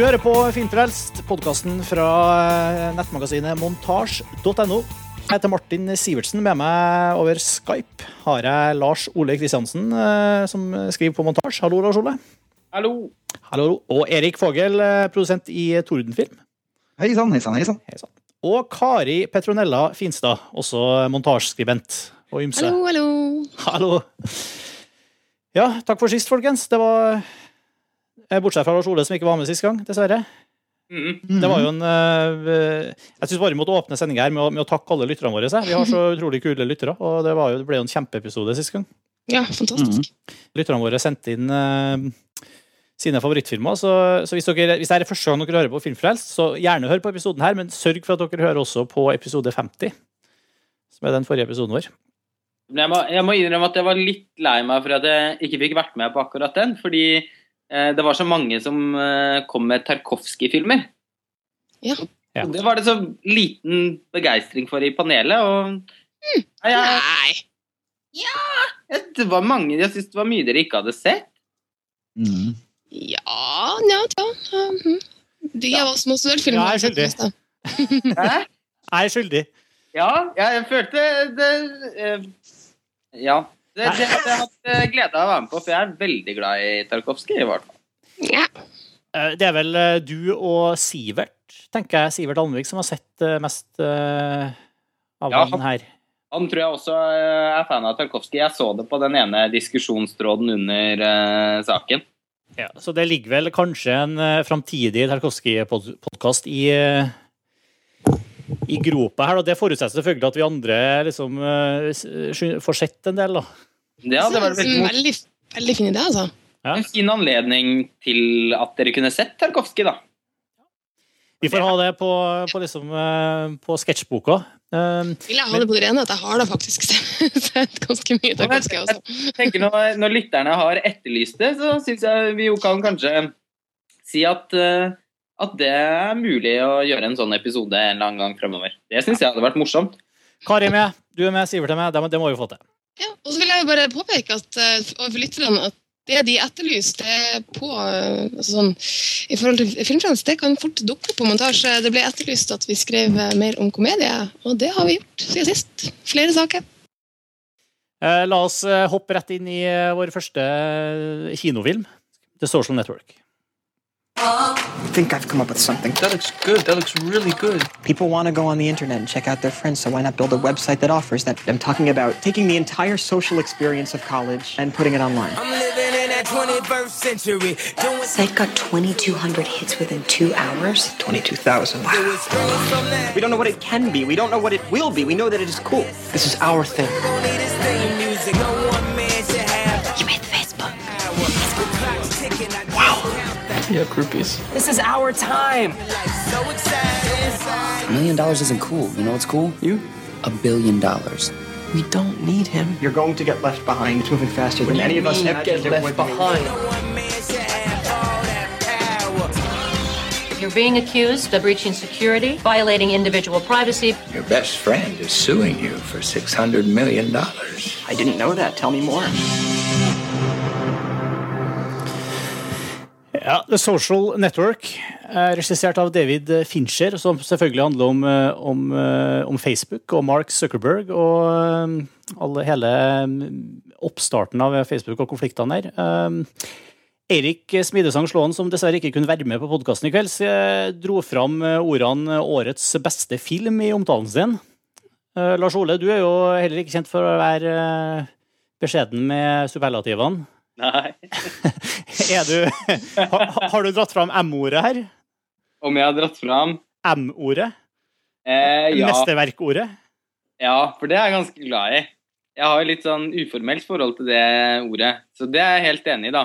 Du hører på Filmfrelst, podkasten fra eh, nettmagasinet montasj.no. Jeg heter Martin Sivertsen. Med meg over Skype har jeg Lars Ole Kristiansen, eh, som skriver på montasj. Hallo, Lars Ole. Hallo. Hallo. Og Erik Fogel, eh, produsent i Tordenfilm. Hei sann, hei sann, hei sann. Hei. Og Kari Petronella Finstad, også montasjeskribent og ymse. Hallo, hallo. Hallo. Ja, takk for sist, folkens. Det var Bortsett fra Lars Ole, som ikke var med sist gang, dessverre. Mhm. Det var jo en eh, Jeg syns bare vi måtte åpne sendinga her med å, med å takke alle lytterne våre. Vi har så utrolig kule lyttere, og det, var jo, det ble jo en kjempeepisode sist gang. Ja, fantastisk. Lytterne våre sendte inn uh, sine favorittfilmer. Så, så hvis, dere, hvis det er første gang dere hører på Filmfrelst, så gjerne hør på episoden her, men sørg for at dere hører også på episode 50. Som er den forrige episoden vår. Jeg må, jeg må innrømme at jeg var litt lei meg for at jeg ikke fikk vært med på akkurat den. Fordi eh, det var så mange som eh, kom med Tarkovskij-filmer. Ja. Ja. Det var det så liten begeistring for i panelet. Og Nei, Ja, Nei. jeg, det var mange, jeg syns det var mye dere ikke hadde sett. Mm. Ja, ja, ja. De av oss som har studert film Ja, jeg er har sett skyldig. Hæ? Jeg er skyldig. Ja, jeg, jeg følte det eh, Ja. Det, det, det har jeg hatt eh, glede av å være med på, for jeg er veldig glad i Tarkovskij. i hvert fall. Ja. Eh, Det er vel eh, du og Sivert, tenker jeg, Sivert Almvik, som har sett mest av Ja, han her. Han tror jeg også er fan av Tarkovskij. Jeg så det på den ene diskusjonstråden under uh, saken. Ja, så det ligger vel kanskje en uh, framtidig Tarkovskij-podkast i uh, i gropa her, og Det forutsetter selvfølgelig at vi andre liksom eh, får sett en del, da. Ja, det var veldig, veldig, veldig fin idé, altså. Ja. en fin anledning til at dere kunne sett Tarkovskij, da. Vi får ha det på, på, liksom, eh, på sketsjboka. Um, Vil jeg ha det på det rene at jeg har da faktisk sett ganske mye Tarkovskij også. Jeg tenker når, når lytterne har etterlyst det, så syns jeg vi jo kan kanskje si at, eh, at det er mulig å gjøre en sånn episode en eller annen gang fremover. Det syns jeg hadde vært morsomt. Kari er med, du er med, Sivert er med. Det, må- det må vi få til. Ja, og så vil jeg bare påpeke at eh, overfor lytterne at det de etterlyste på eh, altså sånn, i forhold til filmfrelst, det kan fort dukke opp på montasje. Det ble etterlyst at vi skrev eh, mer om komedie, og det har vi gjort siden sist. Flere saker. Eh, la oss hoppe rett inn i vår første kinofilm, The Social Network. I think I've come up with something. That looks good. That looks really good. People want to go on the internet and check out their friends, so why not build a website that offers that? I'm talking about taking the entire social experience of college and putting it online. I'm living in that 21st century. Doing Site got 2,200 hits within two hours. 22,000. it was straight from that. We don't know what it can be. We don't know what it will be. We know that it is cool. This is our thing. Yeah, groupies. This is our time. A million dollars isn't cool. You know what's cool? You? A billion dollars. We don't need him. You're going to get left behind. It's moving faster than any of us Mean get left behind. No one man should have all that power. You're being accused of breaching security, violating individual privacy. Your best friend is suing you for $600 million. I didn't know that. Tell me more. Ja, The Social Network, er regissert av David Fincher, som selvfølgelig handler om, eh, om, eh, om Facebook og Mark Zuckerberg og eh, alle, hele mm, oppstarten av Facebook og konfliktene der. Eirik Smidesang Slåen, som dessverre ikke kunne være med på podkasten i kveld, dro fram ordene 'årets beste film' i omtalen sin. Lars Ole, du er jo heller ikke kjent for å være beskjeden med superlativene. Nei. Er du, har, har du dratt fram M-ordet her? Om jeg har dratt fram M-ordet? eh, ja. Mesterverkordet? ja, for det er jeg ganske glad i. Jeg har jo litt sånn uformelt forhold til det ordet, så det er jeg helt enig i, da.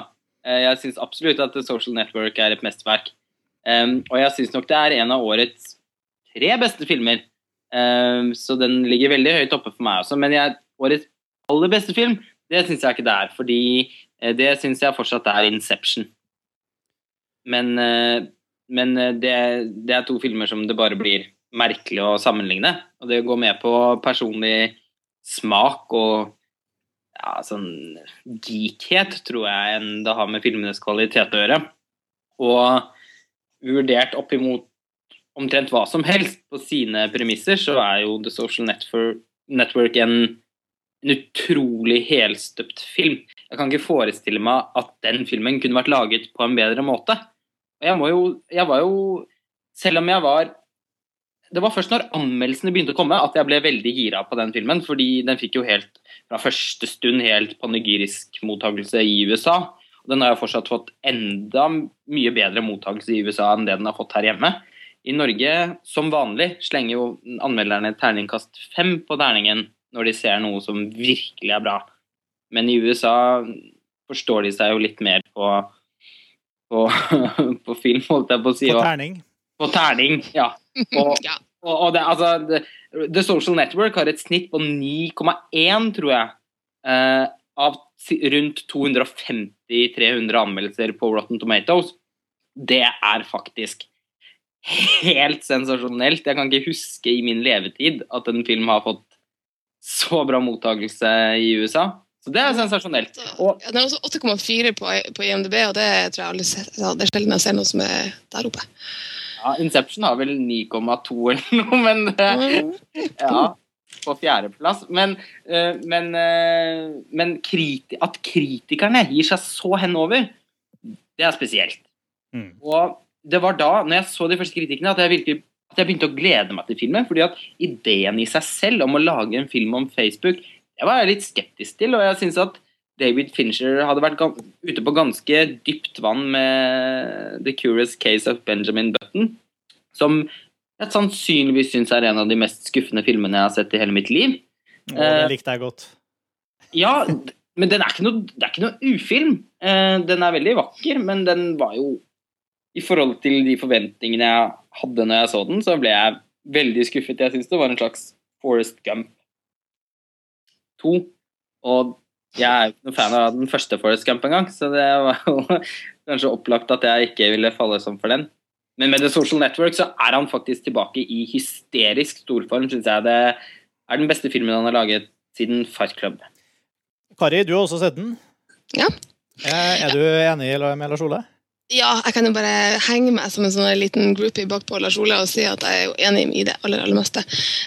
Eh, Jeg syns absolutt at Social Network er et mesterverk. Um, og jeg syns nok det er en av årets tre beste filmer. um, så den ligger veldig høyt oppe for meg også. Men jeg, årets aller beste film, det syns jeg ikke det er. Fordi det syns jeg fortsatt er Inception. Men, eh, men eh, det, det er to filmer som det bare blir merkelig å sammenligne. Og det går med på personlig smak og ja, sånn geekhet, tror jeg, enn det har med filmenes kvalitet å gjøre. Og vurdert opp imot omtrent hva som helst på sine premisser, så er jo The Social Network en, en utrolig helstøpt film. Jeg kan ikke forestille meg at den filmen kunne vært laget på en bedre måte. Jeg, jo, jeg var jo Selv om jeg var Det var først når anmeldelsene begynte å komme at jeg ble veldig gira på den filmen, fordi den fikk jo helt fra første stund helt panegyrisk mottakelse i USA. Og den har jo fortsatt fått enda mye bedre mottakelse i USA enn det den har fått her hjemme. I Norge, som vanlig, slenger jo anmelderne terningkast fem på terningen når de ser noe som virkelig er bra. Men i USA forstår de seg jo litt mer på på, på film, holdt jeg på å si. På terning. På terning, ja. Og, og, og det, altså, The Social Network har et snitt på 9,1, tror jeg, eh, av rundt 250-300 anmeldelser på Rotten Tomatoes. Det er faktisk helt sensasjonelt. Jeg kan ikke huske i min levetid at en film har fått så bra mottakelse i USA. Så det er sensasjonelt. Og Ja, det er også 8,4 på, på IMDb, og det tror jeg aldri ser, det er sjelden jeg ser noe som er der oppe. Ja, Inception har vel 9,2 eller noe, men Ja, på fjerdeplass. Men, eh, men, eh, men kriti at kritikerne gir seg så henover, det er spesielt. Og det var da, når jeg så de første kritikkene, at jeg, virkelig, at jeg begynte å glede meg til filmen. fordi at ideen i seg selv om å lage en film om Facebook, det var jeg litt skeptisk til. Og jeg syns at David Fincher hadde vært ute på ganske dypt vann med The Curious Case of Benjamin Button, som jeg sannsynligvis syns er en av de mest skuffende filmene jeg har sett i hele mitt liv. Å, det likte jeg godt. Ja, men den er ikke noe, det er ikke noe ufilm. Eh, den er veldig vakker, men den var jo I forhold til de forventningene jeg hadde når jeg så den, så ble jeg veldig skuffet. Jeg syns det var en slags Forest Gump 2. Og jeg er jo ikke noen fan av den første Forest Gump engang, så det var jo kanskje opplagt at jeg ikke ville falle som for den. Men med The Social Network så er han faktisk tilbake i hysterisk storform, syns jeg. Det er den beste filmen han har laget siden Fight Club. Kari, du har også sett den. Ja. Eh, Er du enig med Lars Ole? Ja, jeg kan jo bare henge meg som en sånn liten groupie bakpå Lars Ole og si at jeg er enig i det aller, aller meste.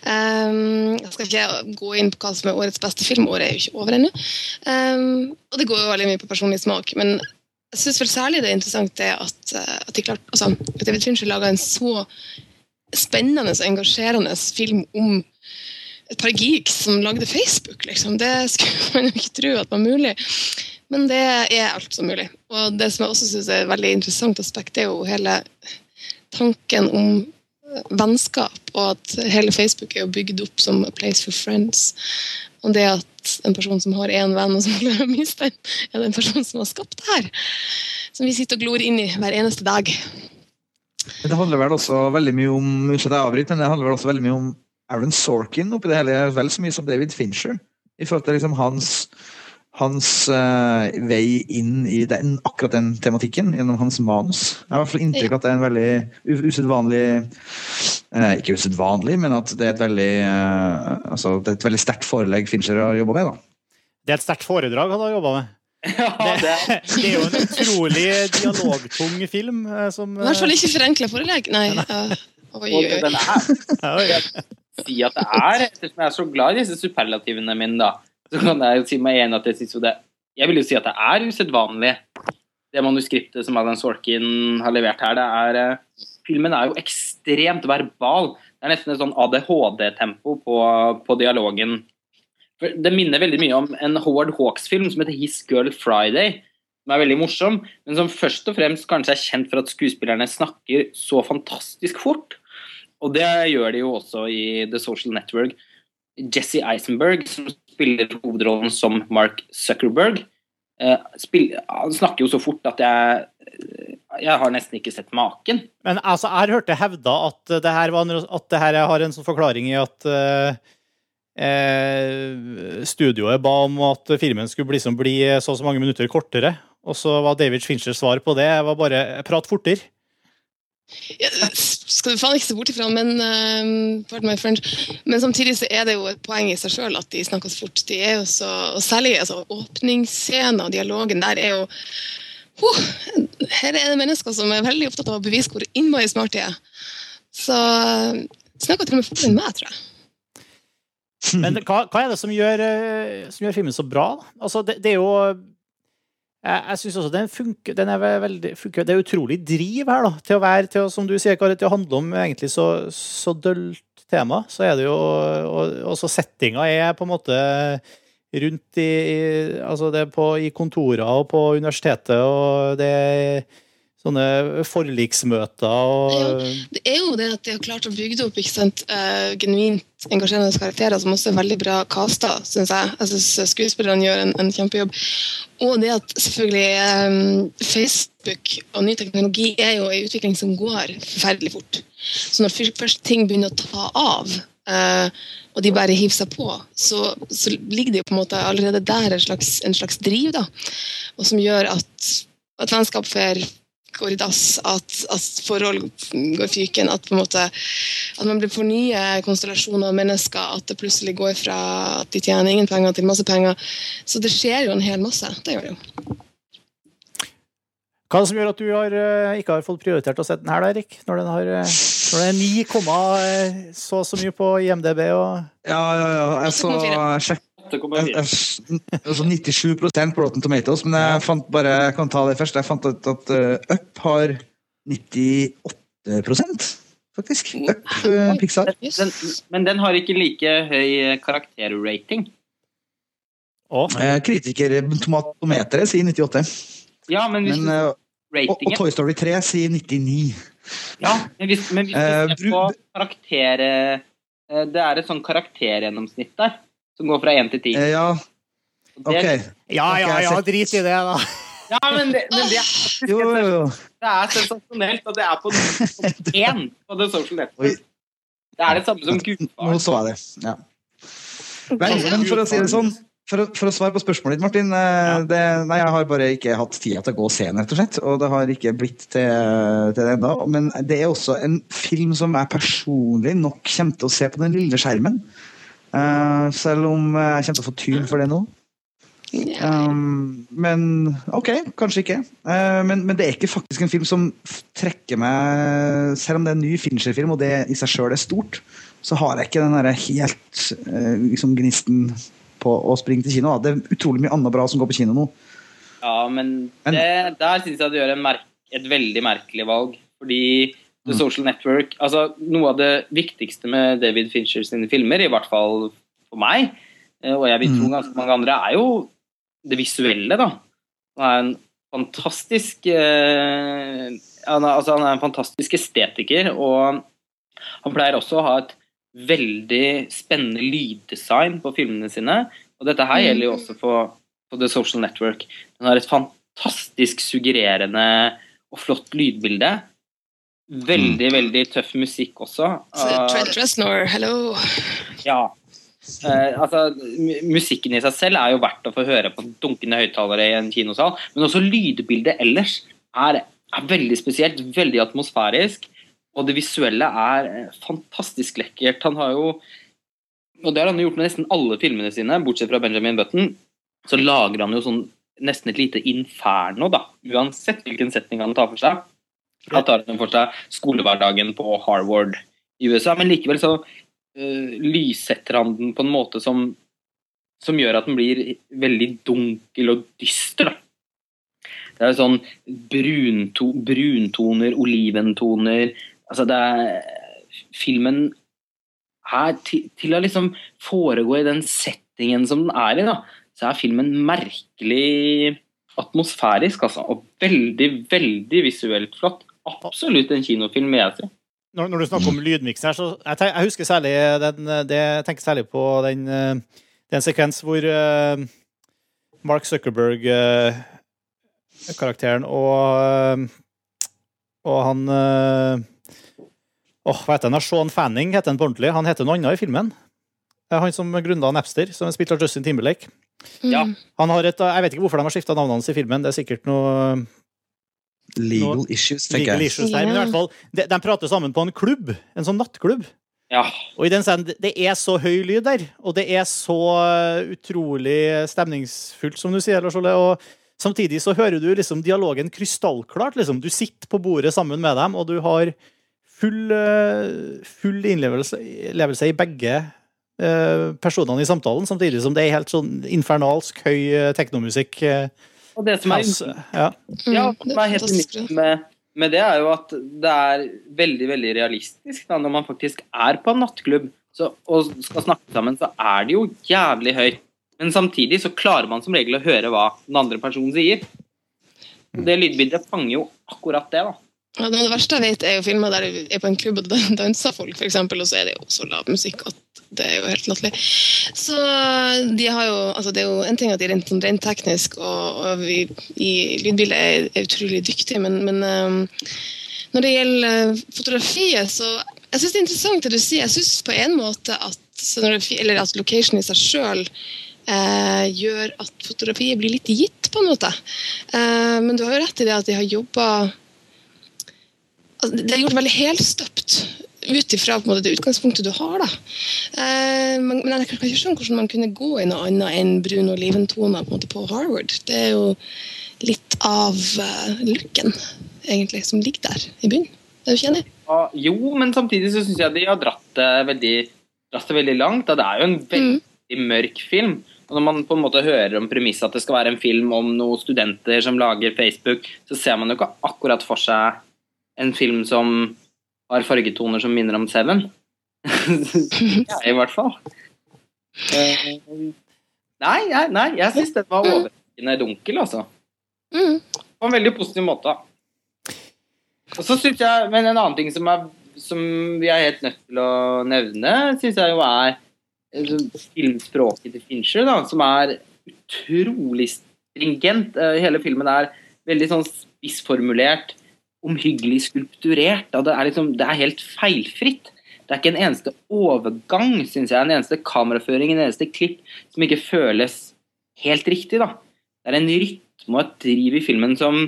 Um, jeg skal ikke gå inn på hva som er årets beste film, året er jo ikke over ennå. Um, og det går jo veldig mye på personlig smak, men jeg syns vel særlig det er interessant det at, eh, at de klart, altså, at David Fincher laga en så spennende og engasjerende film om et par geeks som lagde Facebook, liksom. Det skulle man jo ikke tro at var mulig. Men det er alt som mulig. Og det som jeg også syns er et veldig interessant aspekt, er jo hele tanken om eh, vennskap, og at hele Facebook er jo bygd opp som a place for friends. Og det at en person som har én venn, og som klarer å miste den, er den personen som har skapt det her. Som vi sitter og glor inn i hver eneste dag. Det handler vel også veldig mye om unnskyld jeg avbryter, men det handler vel også veldig mye om Aaron Sorkin oppi det hele, vel så mye som David Fincher. I forhold til liksom hans, hans uh, vei inn i den, akkurat den tematikken gjennom hans manus. Jeg har i hvert fall inntrykk av at det er en veldig usedvanlig uh, Ikke usedvanlig, men at det er et veldig uh, altså, det er et veldig sterkt forelegg Fincher har jobba med. da. Det er et sterkt foredrag han har jobba med. Ja, det, Det er jo en utrolig dialogtung film. Som, I hvert fall ikke forenkla forelegg. Nei. oi, oi, oi. si at det er, ettersom jeg er så glad i disse superlativene mine, da, så kan jeg jo si meg enig at jeg syns jo det Jeg vil jo si at det er usedvanlig, det manuskriptet som Alan Sorkin har levert her. Det er eh, Filmen er jo ekstremt verbal. Det er nesten et sånn ADHD-tempo på, på dialogen. Det minner veldig mye om en Howard Hawks-film som heter His Girl Friday. Som er veldig morsom, men som først og fremst kanskje er kjent for at skuespillerne snakker så fantastisk fort. Og det gjør de jo også i The Social Network. Jesse Eisenberg, som spiller hovedrollen som Mark Zuckerberg, eh, spill, han snakker jo så fort at jeg jeg har nesten ikke sett maken. Men altså, jeg har hørt det hevda at det her, var at det her har en sånn forklaring i at eh, eh, studioet ba om at filmen skulle liksom bli så og så mange minutter kortere. Og så var David Finchers svar på det jeg var bare prat fortere. Ja, skal du faen ikke se bort ifra, men uh. Men samtidig så er det jo et poeng i seg sjøl at de snakker så fort. De er jo så, og særlig altså, åpningsscenen og dialogen der er jo oh, her er det mennesker som er veldig opptatt av å bevise hvor innmari smart de er. Så snakker til og med fortere enn meg, tror jeg. Men hva, hva er det som gjør, eh, som gjør filmen så bra? Altså, det, det er jo Jeg, jeg syns også den funker. Den er veldig, funker. Det er utrolig driv her, da. Til å være, til å, som du sier, Kari, til å handle om egentlig så, så dølt tema. Så er det jo Og også settinga er på en måte rundt i, i Altså, det er på, i kontorer og på universitetet, og det er sånne forliksmøter og Det er jo det at de har klart å bygge opp ikke sant, eh, genuint engasjerende karakterer som også er veldig bra casta, syns jeg. Jeg synes skuespillerne gjør en, en kjempejobb. Og det at selvfølgelig eh, Facebook og ny teknologi er jo en utvikling som går forferdelig fort. Så når først ting begynner å ta av, uh, og de bare hiver seg på, så, så ligger det jo på en måte allerede der en slags, en slags driv, da. Og som gjør at, at vennskap får går i dass, at, at forhold går fyken, at, på en måte, at man blir for nye konstellasjoner av mennesker, at det plutselig går fra at de tjener ingen penger til masse penger. Så det skjer jo en hel masse. Det gjør det jo. Hva er det som gjør at du har, eh, ikke har fått prioritert å sette den her, da, Erik? Når den har eh, når det er 9, eh, så så mye på IMDb og Ja, ja, ja. Jeg så sjekk, jeg, jeg, altså 97% på Rotten Tomatoes, men jeg fant bare Jeg kan ta det først. Jeg fant ut at uh, Up har 98 faktisk. Up uh, Pixar. Den, men den har ikke like høy karakterrating. Eh, kritiker Tomatometeret sier 98. Ja, men hvis Men, eh, og, og Toy Story 3 sier 99. Ja, men hvis, men hvis Eh, du ser på karakter... eh, Det er et sånn karaktergjennomsnitt der, som går fra 1 til 10. Eh, ja, ok. Ja, ja, ja, drit i det, da. Ja, men det, men det, er, Jo, jo, jo. det er sensasjonelt, og det er på én på The Social Network. Det er det samme som gudfar. Nå så jeg det. Ja. Men, men for å si det sånn for å, for å svare på spørsmålet ditt, Martin. Ja. Det, nei, jeg har bare ikke hatt tida til å gå og se den, rett og slett. Og det har ikke blitt til, til det ennå. Men det er også en film som jeg personlig nok kommer til å se på den lille skjermen. Eh, selv om jeg kommer til å få tyn for det nå. Um, men OK, kanskje ikke. Uh, men, men det er ikke faktisk en film som trekker meg Selv om det er en ny Fincher-film, og det i seg sjøl er stort, så har jeg ikke den der helt uh, liksom gnisten på å springe til kino. da. Det er utrolig mye annet bra som går på kino nå. Ja, men det, der syns jeg du gjør en merk, et veldig merkelig valg. Fordi The Social Network altså Noe av det viktigste med David Fincher sine filmer, i hvert fall for meg, eh, og jeg vil tro ganske mange andre, er jo det visuelle, da. Han er en fantastisk eh, han, er, altså, han er en fantastisk estetiker, og han pleier også å ha et veldig spennende lyddesign på filmene sine. Og dette her gjelder jo også for, for The Social Network. Den har et fantastisk suggererende og flott lydbilde. Veldig, veldig tøff musikk også. Så Trent Reznor, hello. Ja. Uh, altså, musikken i seg selv er jo verdt å få høre på dunkende høyttalere i en kinosal, men også lydbildet ellers er, er veldig spesielt, veldig atmosfærisk, og det visuelle er eh, fantastisk lekkert. Han har jo, og det har han gjort med nesten alle filmene sine, bortsett fra Benjamin Button, så lager han jo sånn nesten et lite inferno, da, uansett hvilken setning han tar for seg. Han tar for seg skolehverdagen på Harvard i USA, men likevel så uh, lyssetter han den på en måte som, som gjør at den blir veldig dunkel og dyster. Da. Det er sånn brunto, bruntoner, oliventoner Altså, det er Filmen her, til, til å liksom foregå i den settingen som den er i, da, så er filmen merkelig atmosfærisk, altså. Og veldig, veldig visuelt flott. Absolutt en kinofilm, vil jeg si. Når, når du snakker om lydmiksen her, så jeg, tenker, jeg husker særlig den, det, jeg tenker særlig på den, eh, den sekvens hvor uh, Mark Zuckerberg-karakteren og, uh, og han Åh, Åh, hva heter han? Sean Fanning heter han på ordentlig. Han heter noe annet i filmen. Han som grunna Napster, som er spilt av Justin Timberlake. Ja. Han har et, jeg vet ikke hvorfor de har skifta navnet hans i filmen. Det er sikkert noe Legal Nå- issues, tenker legal jeg. issues der, men i hvert fall, de, de prater sammen på en klubb. En sånn nattklubb. Ja. Og i den scenen, det er så høy lyd der, og det er så uh, utrolig stemningsfullt, som du sier, Lars Ole. Og Samtidig så hører du liksom dialogen krystallklart. Liksom. Du sitter på bordet sammen med dem, og du har full, eh, full innlevelse innlevelse i begge eh, personene i samtalen, samtidig som det er helt sånn infernalsk høy eh, teknomusikk. eh, Og det som er, house, ja. ja, Mm, det som er er helt unikt med, med det, er jo at det er veldig veldig realistisk. Da, når man faktisk er på en nattklubb så, og skal snakke sammen, så er det jo jævlig høyt. Men samtidig så klarer man som regel å høre hva den andre personen sier. Det lydbildet fanger jo akkurat det. da. Ja, det verste jeg vet, er jo filmer der jeg er på en klubb og det danser folk, eksempel, og så er det jo så lav musikk at det er jo helt latterlig. Så de har jo altså Det er jo en ting at de rent, sånn rent teknisk, og, og vi i lydbildet er, er utrolig dyktige, men, men um, når det gjelder fotografiet, så jeg syns det er interessant det du sier. Jeg syns på en måte at, eller at location i seg sjøl eh, gjør at fotografiet blir litt gitt, på en måte. Eh, men du har jo rett i det at de har jobba altså, Det er gjort veldig helstøpt ut ifra det utgangspunktet du har. da. Eh, men, jeg kan ikke skjønne hvordan man kunne gå i noe annet enn brun oliventoner på, på Harvard. Det er jo litt av uh, looken egentlig, som ligger der i bunnen. Er du ikke enig? Ja, jo, men samtidig så syns jeg de har dratt det veldig, dratt det veldig langt. Da. Det er jo en veldig mørk film. Og når man på en måte hører om premisset at det skal være en film om noen studenter som lager Facebook, så ser man jo ikke akkurat for seg en film som har fargetoner som minner om Seven. ja, i hvert fall. Eh, Nei, nei, nei jeg syns den var overraskende dunkel, altså. Mm. På en veldig positiv måte. Og så synes jeg, Men en annen ting som, er, som vi er helt nødt til å nevne, syns jeg jo er eh, filmspråket til Fincher, da, som er utrolig stringent. Eh, Hele filmen er veldig sånn spissformulert, omhyggelig skulpturert. Det er, liksom, det er helt feilfritt. Det er ikke en eneste overgang, syns jeg. En eneste kameraføring, en eneste klipp som ikke føles helt riktig. da. Det er en rytme og et driv i filmen som,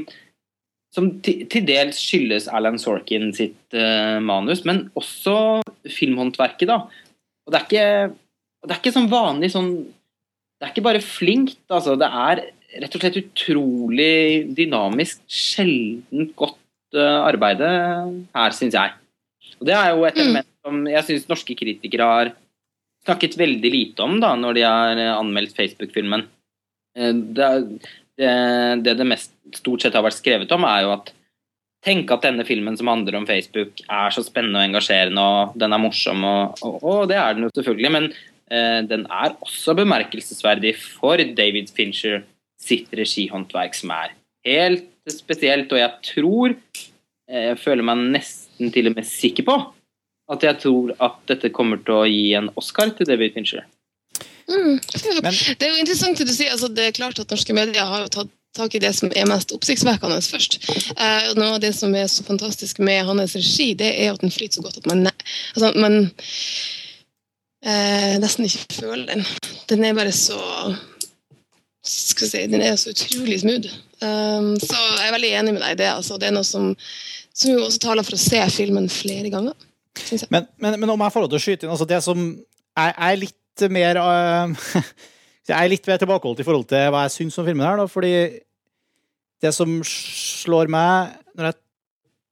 som til, dels skyldes Alan Sorkin sitt uh, manus, men også filmhåndverket. da. Og det er ikke, det er ikke sånn vanlig sånn Det er ikke bare flinkt, altså. Det er rett og slett utrolig dynamisk, sjeldent godt uh, arbeide her, syns jeg. Og det er jo et element som jeg syns norske kritikere har snakket veldig lite om da, når de har eh, anmeldt Facebook-filmen. Eh, Det, det, det det mest stort sett har vært skrevet om, er jo at Tenk at denne filmen som handler om Facebook, er så spennende og engasjerende, og den er morsom, og, og, og det er den jo selvfølgelig, men eh, den er også bemerkelsesverdig for David Fincher sitt regihåndverk, som er helt spesielt, og jeg tror eh, Jeg føler meg nesten til og med sikker på at jeg tror at dette kommer til å gi en Oscar til David Fincher. Mm. det er jo interessant det du sier. Altså, det er klart at norske medier har jo tatt tak i det som er mest oppsiktsvekkende først. Eh, noe av det som er så fantastisk med hans regi, det er at den flyter så godt at man, altså, man eh, nesten ikke føler den. Den er bare så skal si, Den er så utrolig smooth. Um, så jeg er veldig enig med deg i det. Altså, det er noe som, som jo også taler for å se filmen flere ganger. Men, men, men om jeg får lov til å skyte inn altså Det som jeg er litt mer uh, Jeg er litt mer tilbakeholdt i forhold til hva jeg syns om filmen her, da, fordi det som slår meg når jeg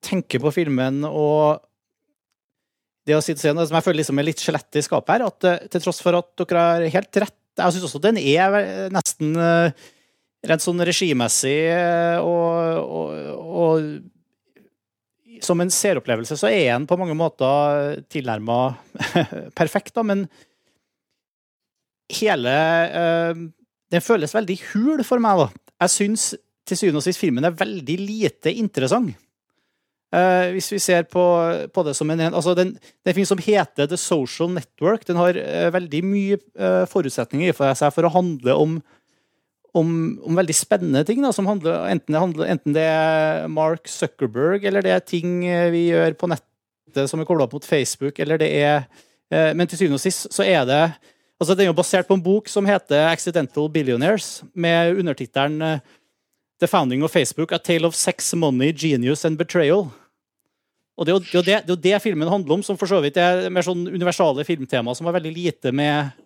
tenker på filmen og det å se noe som jeg føler liksom er litt skjelettet i skapet her, at eh, til tross for at dere har helt rett Jeg syns også den er nesten eh, rent sånn regimessig eh, og, og, og som en seeropplevelse så er den på mange måter tilnærma perfekt, da, men hele øh, Den føles veldig hul for meg, da. Jeg syns til syvende og sist filmen er veldig lite interessant. Eh, hvis vi ser på, på det som en altså den, Den film som heter The Social Network, den har uh, veldig mye uh, forutsetninger for seg for å handle om om, om veldig spennende ting, da, som handler, enten, det handler, enten det er Mark Zuckerberg, eller det er ting vi gjør på nettet som er kobla opp mot Facebook, eller det er Men til syvende og sist så er det altså Den er jo basert på en bok som heter Accidental Billionaires, med undertittelen The Founding of Facebook, A Tale of Sex, Money, Genius and Betrayal. Og det er, jo, det, det, det filmen handler om, som for så vidt er mer sånn universale filmtema som har veldig lite med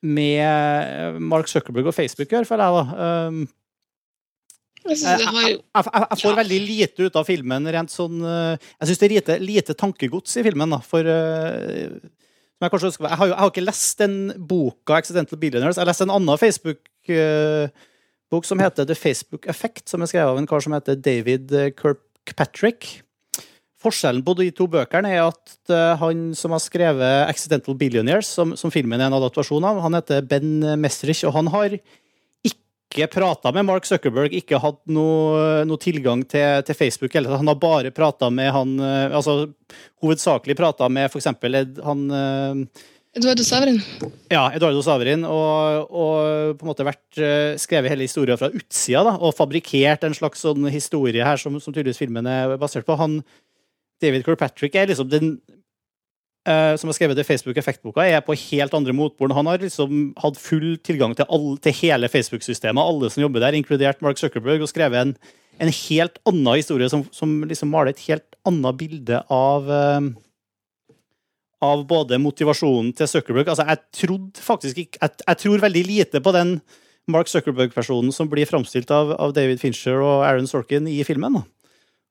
med Mark Zuckerberg og Facebook å gjøre, føler jeg. da. Um, Jeg jeg, jeg, jeg, får veldig lite ut av filmen rent sånn eh, Jeg syns det er lite, lite tankegods i filmen, da, for uh, som jeg, kanskje har jo, har ikke lest den boka 'Accidental Billionaires'. Jeg har lest en annen Facebook-bok som heter 'The Facebook Effect', som er skrevet av en kar som heter David eh, Kirkpatrick. Forskjellen på de to bøkene er at eh, han som har skrevet 'Accidental Billionaires', som, som filmen er en adaptasjon av, han heter Ben Messrich, og han har ikke prata med Mark Zuckerberg, ikke hatt noe, noe tilgang til, til Facebook. Eller, han har bare prata med han eh, Altså hovedsakelig prata med eksempel han Eduardo Savrin. ja, Eduardo Savrin, og, og på en måte vært eh, skrevet hele historien fra utsida, da, og fabrikkert en slags sånn historie her som, som tydeligvis filmen er basert på. Han, David Kirkpatrick er liksom den uh, som har skrevet det Facebook-effektboka, er på helt andre motbord. Han har liksom hatt full tilgang til, all, til hele Facebook-systemet, alle som jobber der, inkludert Mark Zuckerberg, og skrevet en, en helt annen historie som, som liksom maler et helt annet bilde av eh, av både motivasjonen til Zuckerberg Altså, jeg trodde faktisk ikke Jeg, jeg tror veldig lite på den Mark Zuckerberg-personen som blir framstilt av, av David Fincher og Aaron Sorkin i filmen.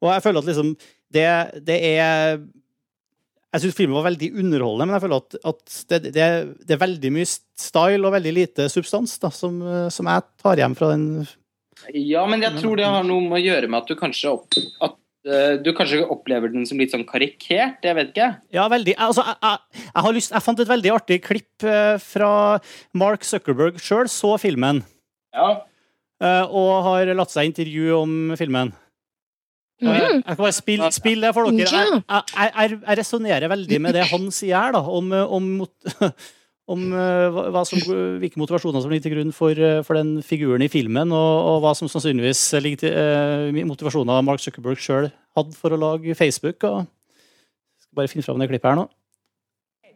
Og jeg føler at liksom Det, det er Jeg syns filmen var veldig underholdende, men jeg føler at, at det, det, det er veldig mye style og veldig lite substans da, som, som jeg tar hjem fra den Ja, men jeg tror det har noe med å gjøre med at du kanskje opp, at, du kanskje opplever den som litt sånn karikert. Jeg vet ikke. Ja, veldig. Altså, jeg, jeg, jeg, har lyst, jeg fant et veldig artig klipp eh, fra Mark Zuckerberg sjøl, så filmen, Ja. eh, og har latt seg intervjue om filmen. Mm. Jeg, jeg skal bare spille, spill det for dere. Jeg, jeg, jeg, jeg resonnerer veldig med det han sier her, da, om, om, mot- om eh, hva som, hvilke motivasjoner som ligger til grunn for, eh, for den figuren i filmen, og, og hva som sannsynligvis ligger til eh, motivasjoner Mark Zuckerberg sjøl hadde for å lage Facebook. Og jeg skal bare finne fram det klippet her nå.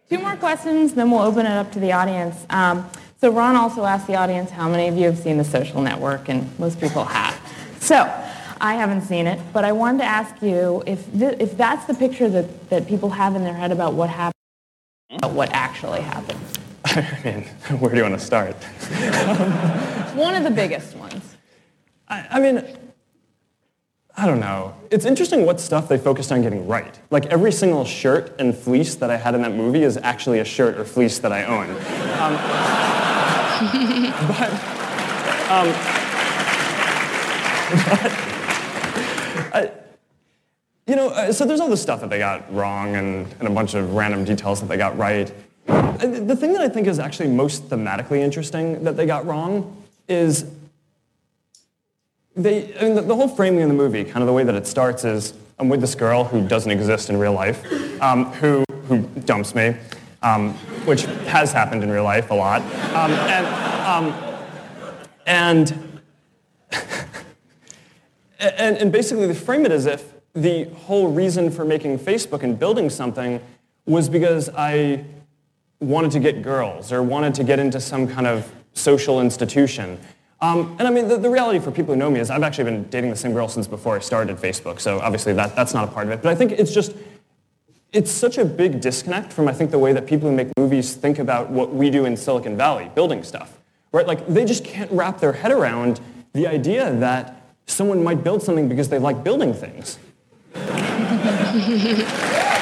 Two more questions, then we'll open it up to the audience. Um, so Ron also asked the audience how many of you have seen The Social Network, and most people have. So I haven't seen it, but I wanted to ask you if th- if that's the picture that, that people have in their head about what happened, about what actually happened. I mean, where do you want to start? One of the biggest ones. I, I mean, I don't know. It's interesting what stuff they focused on getting right. Like every single shirt and fleece that I had in that movie is actually a shirt or fleece that I own. Um, but, um, but I, you know, uh, so there's all this stuff that they got wrong and, and a bunch of random details that they got right. The thing that I think is actually most thematically interesting that they got wrong is they, I mean, the, the whole framing of the movie, kind of the way that it starts is I'm with this girl who doesn't exist in real life, um, who, who dumps me, um, which has happened in real life a lot. Um, and, um, and, and, and basically they frame it as if the whole reason for making Facebook and building something was because I wanted to get girls or wanted to get into some kind of social institution. Um, and I mean, the, the reality for people who know me is I've actually been dating the same girl since before I started Facebook, so obviously that, that's not a part of it. But I think it's just, it's such a big disconnect from, I think, the way that people who make movies think about what we do in Silicon Valley, building stuff. Right? Like, they just can't wrap their head around the idea that someone might build something because they like building things.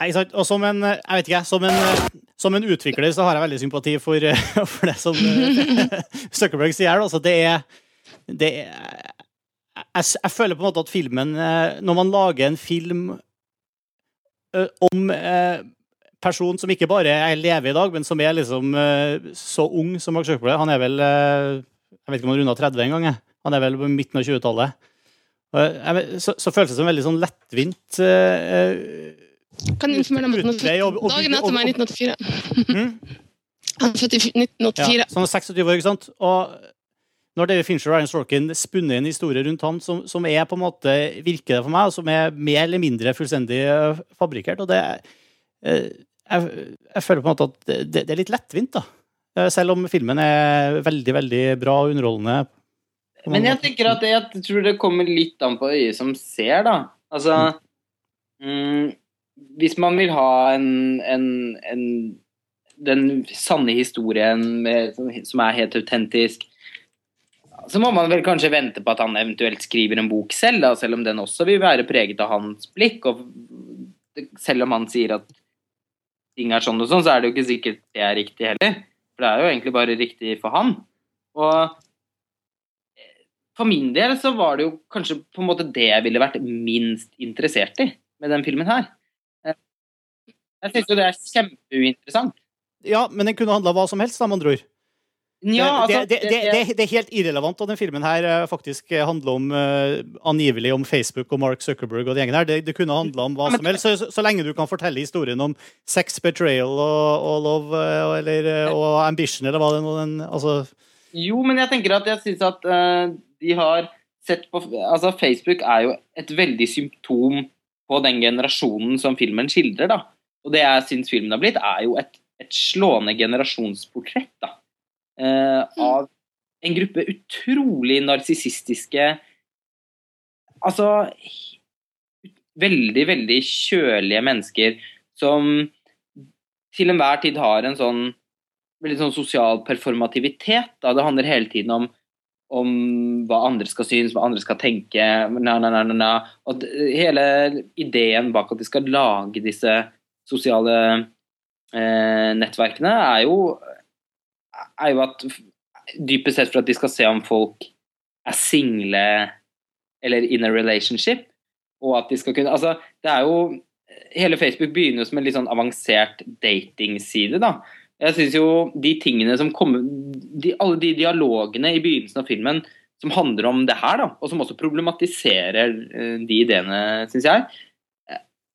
Nei, sant? Og som en, jeg vet ikke, som en, som en utvikler så har jeg veldig sympati for, for det som Zuckerberg sier. Altså, det er, det er jeg, jeg føler på en måte at filmen eh, Når man lager en film eh, om personen person som ikke bare er lever i dag, men som er liksom eh, så ung som Mark Zuckerberg Han er vel eh, Jeg vet ikke om han runda 30 engang. jeg. Han er vel på midten av 20-tallet. Og jeg vet- Så, så føles det som veldig sånn lettvint eh, Kan informere om at dagen etter meg i 1984. Han er født i 1984. Ja, er 26 år, ikke sant? Og når David Fincher og Ryan Sorkin spunner en historie rundt han som, som er på en måte, virker det for meg, som er mer eller mindre fullstendig eh, fabrikkert. Og det eh, jeg, jeg føler på en måte at det, det er litt lettvint, da. Eh, Selv om filmen er veldig, veldig bra og underholdende. Men jeg tenker at det, jeg tror det kommer litt an på øyet som ser, da. Altså mm, Hvis man vil ha en, en, en den sanne historien med, som, er helt autentisk. Så må man vel kanskje vente på at han eventuelt skriver en bok selv, da, selv om den også vil være preget av hans blikk. Og selv om han sier at ting er sånn og sånn, så er det jo ikke sikkert det er riktig heller. For det er jo egentlig bare riktig for han. Og for min del så var det jo kanskje på en måte det jeg ville vært minst interessert i med den filmen her. Jeg syns jo det er kjempeuinteressant. Ja, men den kunne handla hva som helst, da, med andre ord. Ja, altså, det, det, det, det, er helt irrelevant at den filmen her eh, faktisk handler om uh, angivelig om Facebook og Mark Zuckerberg og de gjengene her. Det, kunne handla om hva som helst, så, så, så lenge du kan fortelle historien om sex, betrayal og, og love og, eller, uh, og ambition, eller hva det nå den altså. Jo, men jeg tenker at jeg syns at de har sett på Altså, Facebook er jo et veldig symptom på den generasjonen som filmen skildrer, da. Og det jeg syns filmen har blitt, er jo et, et slående generasjonsportrett, da. Uh, av en gruppe utrolig narsissistiske Altså veldig, veldig kjølige mennesker som til enhver tid har en sånn veldig sånn sosial performativitet. Da. Det handler hele tiden om, om hva andre skal synes, hva andre skal tenke. Na, na, na, na, Og hele ideen bak at de skal lage disse sosiale eh, nettverkene, er jo er jo at dypest sett for at de skal se om folk er single eller in a relationship, og at de skal kunne Altså, det er jo Hele Facebook begynner jo som en litt sånn avansert datingside, da. Jeg syns jo de tingene som kommer de, Alle de dialogene i begynnelsen av filmen som handler om det her, da, og som også problematiserer uh, de ideene, syns jeg,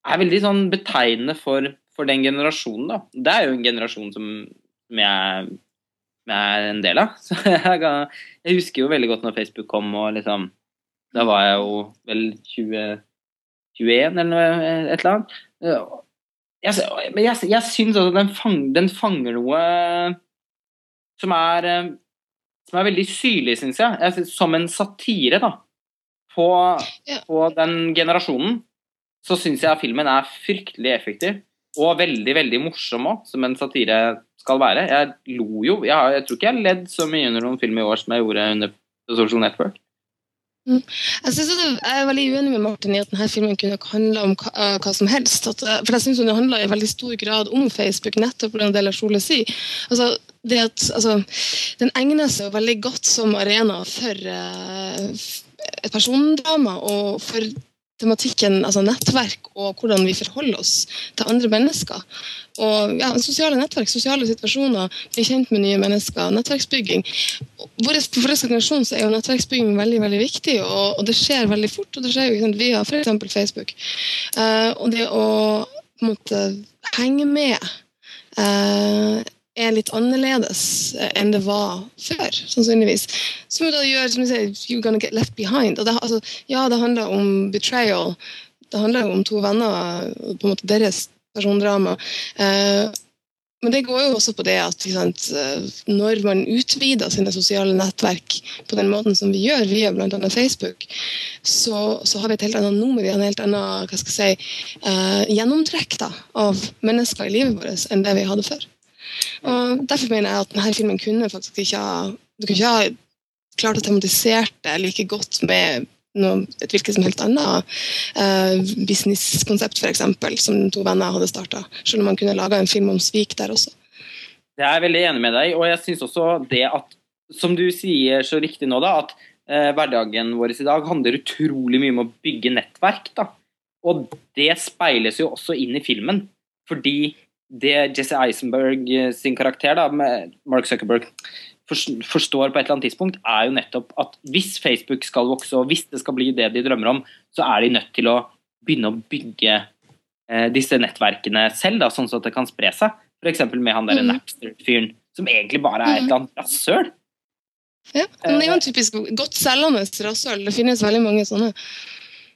er veldig sånn betegnende for, for den generasjonen, da. Det er jo en generasjon som, jeg jeg er en del av. Så jeg, jeg, husker jo veldig godt når Facebook kom, og liksom Da var jeg jo vel 20, 21 eller noe, et eller annet. Jeg, men jeg, jeg syns også den, fang, den fanger noe som er som er veldig syrlig, syns jeg. som en satire da, på, på den generasjonen, så syns jeg filmen er fryktelig effektiv. Og veldig, veldig morsom òg, som en satire skal være. Jeg lo jo. Jeg, jeg tror ikke jeg har ledd så mye under noen film i år som jeg gjorde under Social Network. Mm. Jeg, synes at jeg er veldig uenig med Martin i at denne filmen kunne handle om hva, uh, hva som helst. At, uh, for jeg synes Den handler i veldig stor grad om Facebook, nettopp pga. det Lars Ole sier. Altså, det at, altså, den egner seg veldig godt som arena for uh, et persondrama og for tematikken altså nettverk og hvordan vi forholder oss til andre mennesker. Og ja, Sosiale nettverk, sosiale situasjoner, bli kjent med nye mennesker, nettverksbygging. Vår, for vår generasjon er jo nettverksbygging veldig veldig viktig, og, og, det skjer veldig fort. og Det skjer jo via f.eks. Facebook. Uh, og det å på en måte henge med uh, er litt annerledes enn det var før, sannsynligvis. Som da gjør som du sier, You're gonna get left behind. Det, altså, ja, det handler om betrayal. Det handler om to venner på en måte deres persondrama. Eh, men det går jo også på det at sant, når man utvider sine sosiale nettverk på den måten som vi gjør via bl.a. Facebook, så, så, har vi et helt annet nummer, en helt annen hva skal si, eh, gjennomtrekk da, av mennesker i livet vårt enn det vi hadde før. Og Derfor mener jeg at denne filmen kunne faktisk ikke ha, du kunne ikke ha klart å tematisere det like godt med noe, et hvilket som helst annet uh, businesskonsept, f.eks., som to venner hadde starta. Selv om man kunne laga en film om svik der også. Jeg er veldig enig med deg og jeg syns også det at, som du sier så riktig nå, da, at uh, hverdagen vår i dag handler utrolig mye om å bygge nettverk. da. Og det speiles jo også inn i filmen. Fordi det Jesse Eisenberg eh, sin karakter, da, med Mark Zuckerberg, forstår på et eller annet tidspunkt, er jo nettopp at hvis Facebook skal vokse, og hvis det skal bli det de drømmer om, så er de nødt til å begynne å bygge eh, disse nettverkene selv, da, sånn at det kan spre seg. F.eks. med han der mm. Napster-fyren, som egentlig bare er et eller annet rasshøl. Ja, men det er jo en typisk godt selgende rasshøl. Det finnes veldig mange sånne.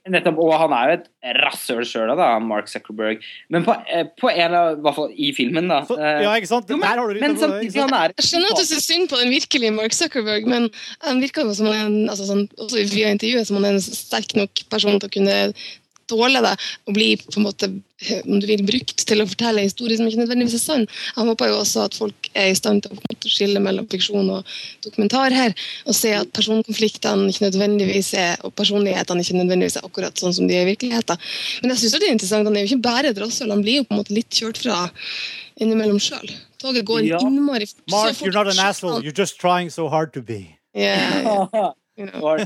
Nettopp, og han er jo et rasshøl sjøl, Mark Zuckerberg. Men på, eh, på en av, i hvert fall i filmen, da. Så, ja, ikke sant? Jo, men, Der har du litt men samtidig han er Jeg skjønner at du syns synd på den virkelige Mark Zuckerberg, men han virker jo som en, altså sånn, også via intervjuet som han er en sterk nok person til å kunne tåle det og bli på en måte, om du vil, brukt til å fortelle en historie som ikke nødvendigvis er sann. Jeg håper jo også at folk er i stand til å skille mellom fiksjon og dokumentar her, og se at personkonfliktene ikke nødvendigvis er, og personlighetene ikke nødvendigvis er akkurat sånn som de er i virkeligheten. Men jeg synes det er interessant, han er jo ikke bare rasshøl, han blir jo på en måte litt kjørt fra innimellom sjøl. Toget går Ja. innmari fort. Mark, fort you're not an asshole. You're just trying so hard to be. Yeah, you know.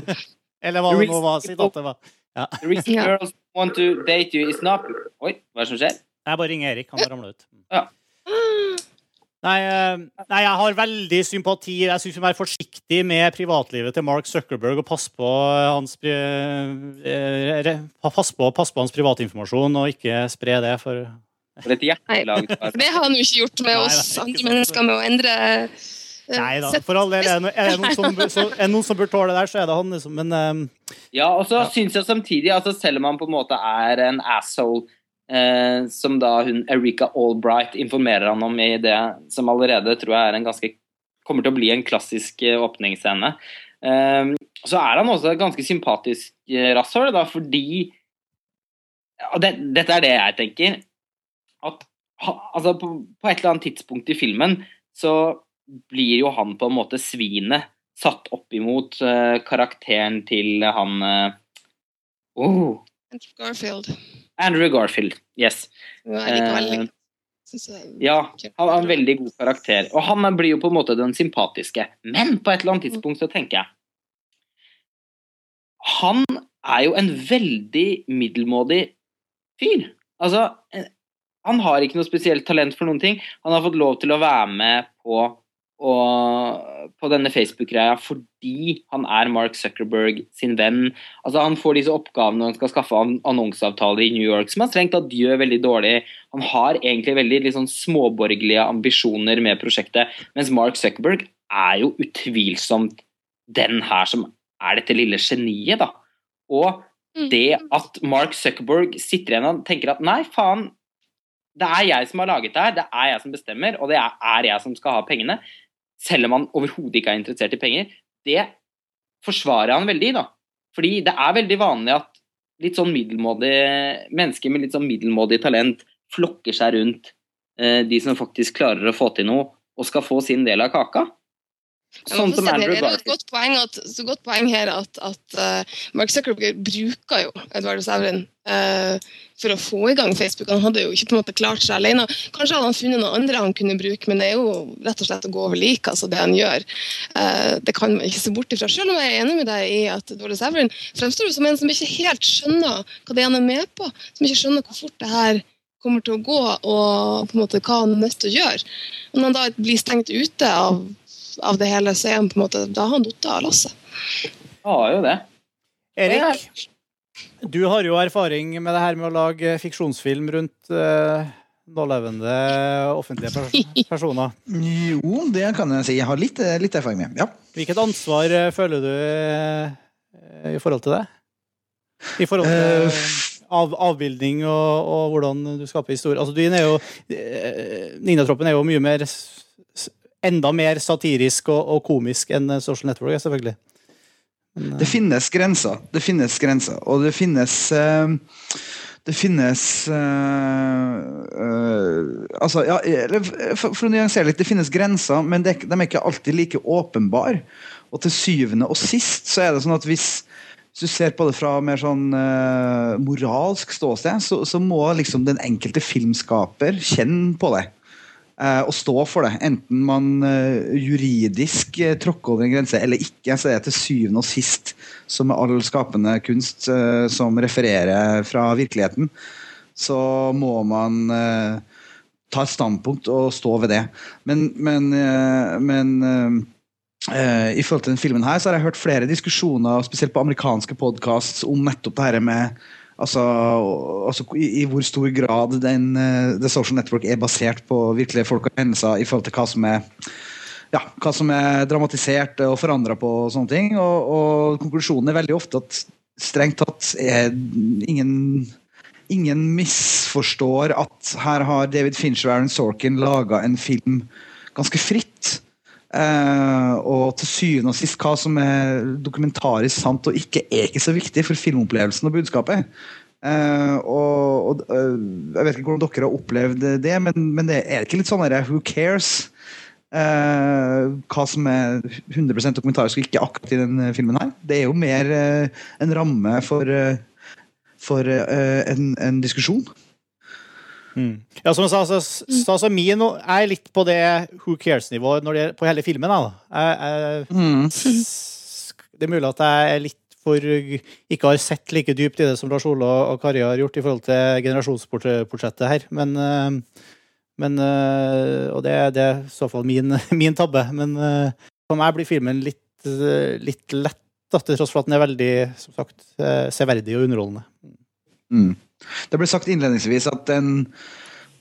Eller hva det nå var. Si var. Ja. The reason Ja. Want to date you is not Oi, hva er det som skjer? Jeg bare ringer Erik. Han har ramla ut. Ja. Nei, eh, nei, jeg har veldig sympati. Jeg syns vi må være forsiktig med privatlivet til Mark Zuckerberg og passe på hans, pri eh, pass på, pass på hans privatinformasjon og ikke spre det for For et hjertelag. du har. For det har han jo ikke gjort med oss det andre mennesker med å endre eh, Nei da, for all del. Er det no- det noen som, så, er noen som bør tåle det der, så er det han, liksom. Men um, Ja, og så syns jeg samtidig, altså selv om han på en måte er en asshole, eh, som da hun Erika Albright informerer han om i det som allerede tror jeg er en ganske kommer til å bli en klassisk eh, åpningsscene, eh, så er han også et ganske sympatisk eh, rasshøl, da, fordi og det, Dette er det jeg tenker. At ha, altså på, på et eller annet tidspunkt i filmen så blir jo han på en måte svinet satt opp imot uh, karakteren til han uh, oh, Andrew Garfield. Andrew Garfield. Yes. Veldig Eh, Ja, han har en veldig god karakter. Og han blir jo på en måte den sympatiske. Men på et eller annet tidspunkt så tenker jeg Han er jo en veldig middelmådig fyr. Altså, han har ikke noe spesielt talent for noen ting. Han har fått lov til å være med på, og, på denne Facebook-greia fordi han er Mark Zuckerberg sin venn. Altså, han får disse oppgavene når han skal skaffe an annonseavtaler i New York, som han strengt tatt gjør veldig dårlig. Han har egentlig veldig sånn småborgerlige ambisjoner med prosjektet, mens Mark Zuckerberg er jo utvilsomt den her som er dette lille geniet, da. Og det at Mark Zuckerberg sitter igjen og tenker at nei, faen, det er jeg som har laget det her, det er jeg som bestemmer, og det er jeg som skal ha pengene, selv om han overhodet ikke er interessert i penger, det forsvarer han veldig, da. Fordi det er veldig vanlig at litt sånn middelmådig mennesker med litt sånn middelmådig talent flokker seg rundt eh, de som faktisk klarer å få til noe, og skal få sin del av kaka. Sånn som Andrew å det, er et godt poeng, at, så godt poeng her at, at uh, Mark Zuckerberg bruker jo Edvard Sævrin uh, for å få i gang Facebook. Han hadde jo ikke på en måte klart seg alene. Kanskje hadde han funnet noen andre han kunne bruke, men det er jo rett og slett å gå over like, altså det han gjør. Uh, det kan man ikke se bort ifra. Selv om jeg er enig med deg i at Edvard Sævrin fremstår jo som en som ikke helt skjønner hva det er han er med på. Som ikke skjønner hvor fort det her kommer til å gå, og på en måte hva han er nødt til å gjøre. Og når han da blir stengt ute av av det hele, så er han på en måte, da har han falt av lasset. Har jo det. Erik, du har jo erfaring med det her med å lage fiksjonsfilm rundt uh, nålevende offentlige pers personer. Jo, det kan jeg si. Jeg har litt, eh, litt erfaring med. Ja. Hvilket ansvar eh, føler du uh, i forhold til det? I forhold til uh, av, avbildning og, og hvordan du skaper historie. Altså, din er jo, Ninjatroppen jo mye mer Enda mer satirisk og, og komisk enn eh, Social Network, selvfølgelig. Det finnes grenser. Det finnes grenser. Og det finnes eh, Det finnes eh, eh, Altså, ja, for, for å nyansere litt, det finnes grenser, men det, de er ikke alltid like åpenbare. Og til syvende og sist så er det sånn at hvis, hvis du ser på det fra mer sånn eh, moralsk ståsted, så, så må liksom den enkelte filmskaper kjenne på det. Eh, og stå for det. Enten man eh, juridisk eh, tråkker over en grense eller ikke, så er det til syvende og sist, som med all skapende kunst som refererer fra virkeligheten, så må man ta et standpunkt og stå ved det. Men, men, men I forhold til den filmen her så har jeg hørt flere diskusjoner, spesielt på amerikanske podcasts, om nettopp det her med altså, altså i, i hvor stor grad den, eh, The Social Network er basert på virkelige folk og hendelser i forhold til hva som er ja, hva som er dramatisert og forandra på og sånne ting. Og, og konklusjonen er veldig ofte at strengt tatt er ingen Ingen misforstår at her har David Fincher og Aaron Sorkin laga en film ganske fritt. Eh, og til syvende og sist, hva som er dokumentarisk sant og ikke, er ikke så viktig for filmopplevelsen og budskapet. Uh, og, og uh, Jeg vet ikke hvordan dere har opplevd det, men, men det er ikke litt sånn der, who cares? Hva som er 100 dokumentarisk og ikke akkurat i den filmen her. Det er jo mer en ramme for, for en, en diskusjon. Mm. Ja, som jeg sa, så, så, så min er litt på det who cares-nivået når det er på hele filmen. Da. Jeg, jeg, Det er mulig at jeg er litt for ikke har sett like dypt i det som Lars Ole og Kari har gjort i forhold til generasjonsportrettet her. Men, eh, men eh, Og det, det er i så fall min, min tabbe. Men eh, for meg blir filmen litt, litt lett, da, til tross for at den er veldig som sagt, severdig og underholdende. Mm. Det ble sagt innledningsvis at den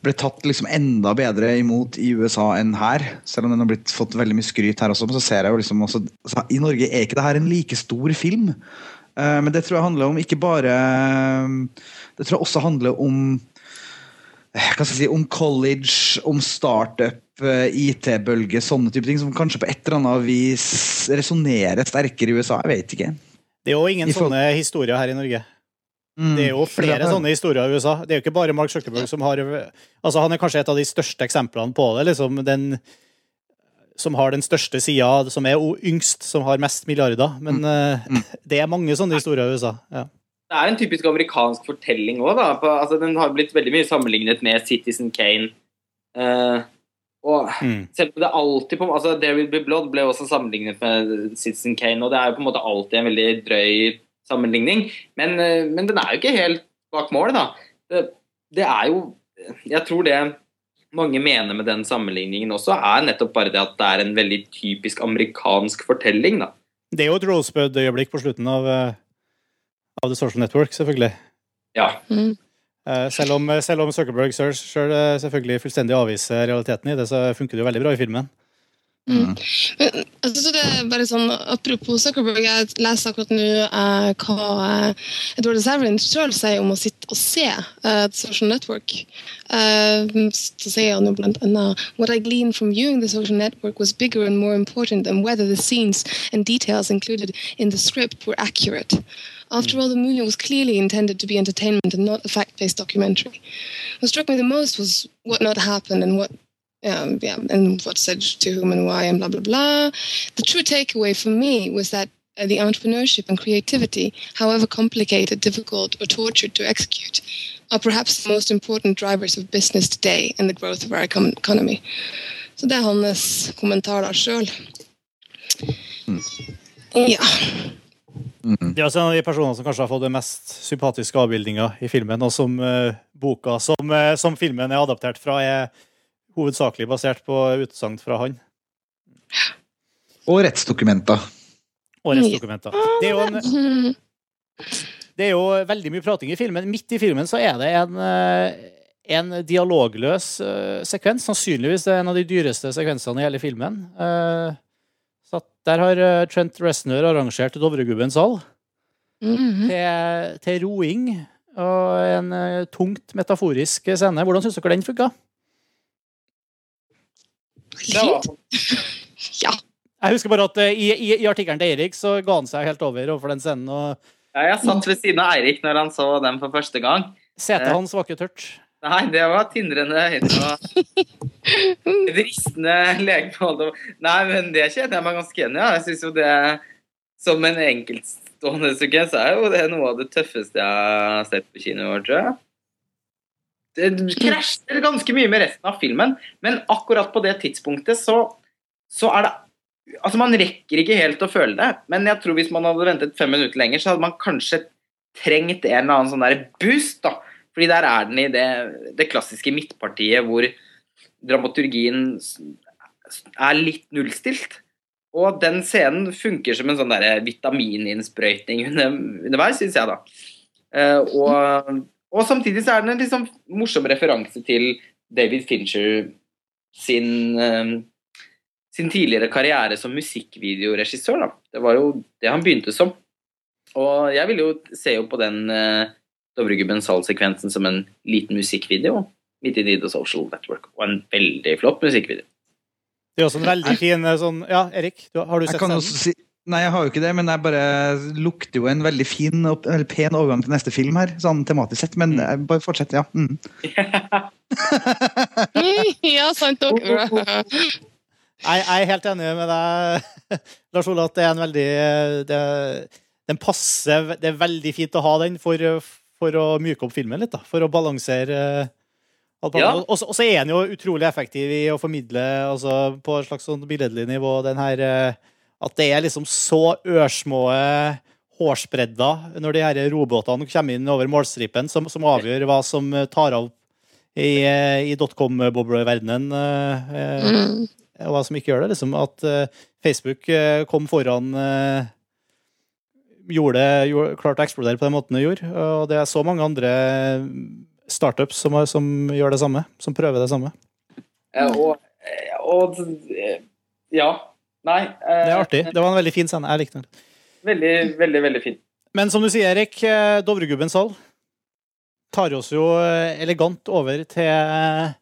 ble tatt liksom enda bedre imot i USA enn her. Selv om den har blitt, fått veldig mye skryt her også. Men så ser jeg jo liksom også, I Norge er ikke det her en like stor film. Uh, men det tror jeg handler om ikke bare Det tror jeg også handler om hva skal jeg si, om college, om startup, IT-bølge, sånne type ting som kanskje på et eller annet vis resonnerer sterkere i USA. Jeg vet ikke. Det er jo ingen sånne historier her i Norge. Mm. Det er jo flere sånne historier i USA. Det er jo ikke bare Mark Zuckerberg som har altså Han er kanskje et av de største eksemplene på det. liksom den som har den største sida, som er yngst, som har mest milliarder. Men mm. uh, det er mange sånne historier i USA. Ja. Det er en typisk amerikansk fortelling òg. Altså, den har blitt veldig mye sammenlignet med Citizen Kane. Uh, og mm. selv om det alltid på, altså David B. Blood ble også sammenlignet med Citizen Kane, og det er jo på en måte alltid en veldig drøy sammenligning. Men, uh, men den er jo ikke helt bak målet, da. Det, det er jo Jeg tror det mange mener med den sammenligningen også, er nettopp bare det at det er en veldig typisk amerikansk fortelling. da. Det er jo et Rosebud-øyeblikk på slutten av, av The Social Network, selvfølgelig. Ja. Mm. Selv om, selv om Zuckerberg selv, selv selvfølgelig fullstendig avviser realiteten i det, så funker det jo veldig bra i filmen. Mm. Men, altså, det er bare sånn, Apropos Zuckerberg, jeg leser akkurat nå eh, hva eh, Edward Saverin selv sier om å sitte og se uh, The Social Network. Uh, så sier han jo blant annet What I gleaned from viewing The Social Network was bigger and more important than whether the scenes and details included in the script were accurate. After all, the movie was clearly intended to be entertainment and not a fact-based documentary. What struck me the most was what not happened and what um, yeah, and what said to whom and why and blah blah blah. The true takeaway for me was that uh, the entrepreneurship and creativity, however complicated, difficult, or tortured to execute, are perhaps the most important drivers of business today and the growth of our econ economy. Så det er hans kommentarer sjøl. Mm. Ja. Det er altså en av de personene som kanskje har fått den mest sympatiske avbildninga i filmen, og som uh, boka som, uh, som, filmen er adaptert fra, er hovedsakelig basert på utsagn fra han. Og rettsdokumenter. Og rettsdokumenter. Det er jo en det er jo veldig mye prating i filmen. Midt i filmen så er det en, en dialogløs sekvens. Sannsynligvis det er en av de dyreste sekvensene i hele filmen. Så der har Trent Reznor arrangert Dovregubbens hall Mm -hmm. til, til, roing. Og en tungt metaforisk scene. Hvordan syns dere den funka? ja. Jeg husker bare at i, i, i artikkelen til Eirik så ga han seg helt over overfor den scenen. Og... Ja, jeg satt ved siden av Eirik når han så den for første gang. Setet hans var ikke tørt. Nei, det var tindrende høyt og ristende legemål. Nei, men det kjenner jeg meg ganske igjen i. Ja. Jeg syns jo det som en enkeltstående så er jo det noe av det tøffeste jeg har sett på kino i år, tror jeg. Det krasjer ganske mye med resten av filmen, men akkurat på det tidspunktet så, så er det Altså, man rekker ikke helt å føle det, men jeg tror hvis man hadde ventet fem minutter lenger, så hadde man kanskje trengt en eller annen sånn der boost, da. Fordi der er den i det, det klassiske midtpartiet hvor dramaturgien er litt nullstilt. Og den scenen funker som en sånn vitamininnsprøytning underveis, syns jeg, da. Uh, og, og, samtidig så er den en liksom morsom referanse til David Fincher sin uh, sin tidligere karriere som musikkvideoregissør. Da. Det var jo det han begynte som. Og jeg vil jo se jo på den uh, Dovregubben Sal-sekvensen som en liten musikkvideo midt i The Social Network, og en veldig flott musikkvideo. Det er også en veldig fin eh, sånn Ja, Erik, har du sett den? Si, Nei, jeg har jo ikke det, men jeg bare lukter jo en veldig fin og veldig pen overgang til neste film her, sånn tematisk sett. Men jeg bare fortsett, ja. Mm. ja, sant nok. Jeg, jeg er helt enig med deg, Lars Ole, at det er en veldig det, Den passer Det er veldig fint å ha den for, for å myke opp filmen litt, da. For å balansere Ja. Og så er den jo utrolig effektiv i å formidle altså, på et slags sånn billedlig nivå den her eh, At det er liksom så ørsmå hårsbredder når de her robåtene kommer inn over målstripen, som, som avgjør hva som tar av i, eh, i dotcom-bobleverdenen. eh, eh, Mm. og hva som ikke gjør det. Liksom at eh, Facebook eh, kom foran eh, gjorde det, gjorde, klarte å eksplodere på den måten det gjorde. Og det er så mange andre startups som, som gjør det samme. Som prøver det samme. Eh, Og, eh, og eh, Ja. Nei. eh, Det er artig. Det var en veldig fin scene. Jeg likte den. Veldig, veldig, veldig fin. Men som du sier, Erik, Dovregubben Dovregubbens hall tar oss jo eh, elegant over til,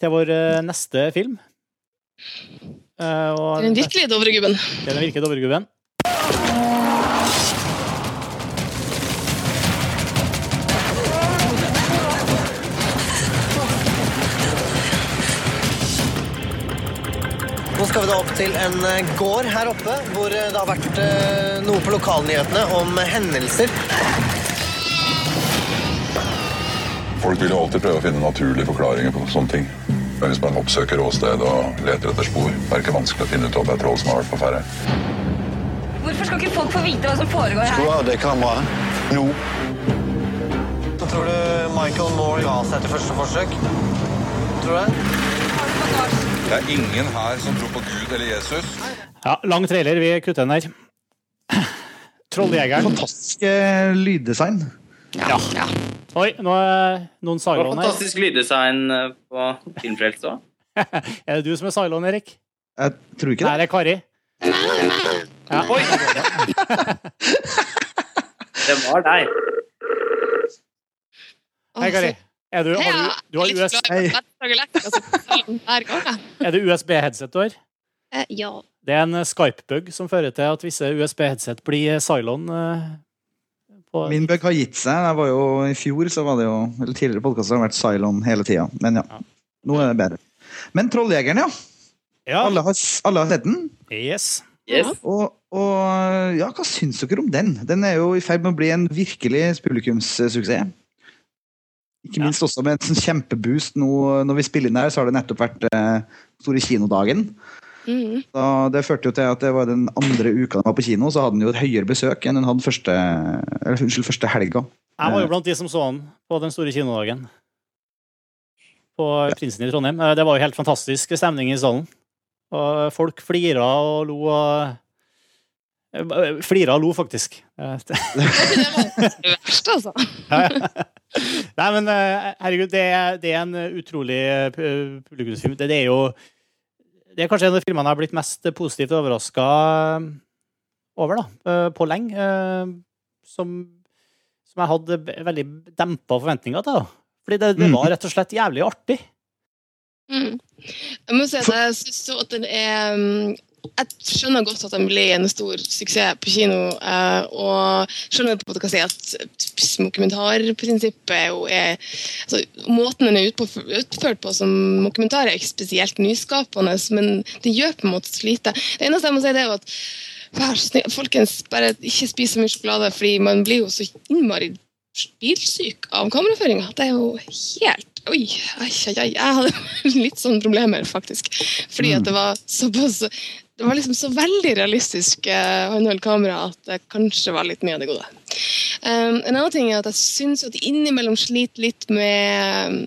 til vår eh, neste film. Det og Den virkelige Dovregubben. Det er den virkelige Dovregubben. Opp til en eh, gård her oppe, hvor eh, det har vært eh, noe på lokalnyhetene om hendelser. Folk vil jo alltid prøve å finne naturlige forklaringer på sånne ting. Men hvis man oppsøker åsted og leter etter spor, er det ikke vanskelig å finne ut om det er troll som har vært på ferde. Hvorfor skal ikke folk få vite hva som foregår her? av det kameraet. Nå. Så tror du Michael Moore ga seg etter første forsøk? Tror du det? Det er ingen her som tror på Gud eller Jesus. Ja, lang trailer. Vi kutter den der. Trolljegeren. Fantastisk eh, lyddesign. Ja. Oi, nå er noen Cylon her. fantastisk lyddesign eh, på Filmfrelst òg. Er det du som er Cylon, Erik? Jeg tror ikke det. Nei, det er Kari. Ja. Oi! Det var deg. Hei, Kari. Er du, har du, du har USB... Altså, er det USB-headset du har? Eh, Ja. Det er en eh, Skype-bug som fører til at visse USB-headset blir eh, Cylon. på- Min bug har gitt seg. Jeg var jo, I fjor så var det jo eller tidligere podkaster har vært Cylon hele tida. Men ja, nå er det bedre. Men Trolljegeren, ja. Alle, har, alle har sett den. Yes. Og, og ja, hva syns dere om den? Den er jo i ferd med å bli en virkelig publikumssuksess. Ikke minst også med en kjempeboost nå når vi spiller inn her, så har det nettopp vært eh, store kinodagen. Mm. Så det førte jo til at det var den andre uka den var på kino, så hadde den jo et høyere besøk enn den hadde første, eller, unnskyld, første helga. Jeg var jo blant de som så den på den store kinodagen. På Prinsen i Trondheim. Eh, Det var jo helt fantastisk stemning i salen. Og folk flira og lo og eh, Flira og lo, faktisk. Eh, Det verste, altså. Nei, men eh, herregud, det det er en utrolig eh, publikumsfilm. Det, det er jo Det er kanskje en av filmene jeg har blitt mest positivt overraska over, da. eh, På lenge. eh, Som, som jeg hadde veldig dempa forventninger til. da. Fordi det, det Mm. var rett og slett jævlig artig. Mm. Jeg må si at jeg synes så at den er mm, Jeg skjønner godt at den blir en stor suksess på kino. eh, Og skjønner på hva jeg si at dokumentarprinsippet jo er altså, Måten den er utført på som dokumentar, er ikke spesielt nyskapende, men det gjør på en måte så lite. Det eneste jeg må si, det er jo at vær så snill, folkens, bare ikke spis så mye sjokolade, fordi man blir jo så innmari bilsyk av kameraføringa. Det er jo helt Oi, ai, ai, ai. Jeg hadde litt sånne problemer, faktisk. Fordi at det var såpass Det var liksom så veldig realistisk eh, håndholdt kamera at det kanskje var litt mye av det gode. Um, en annen ting er at jeg syns at innimellom sliter litt med um,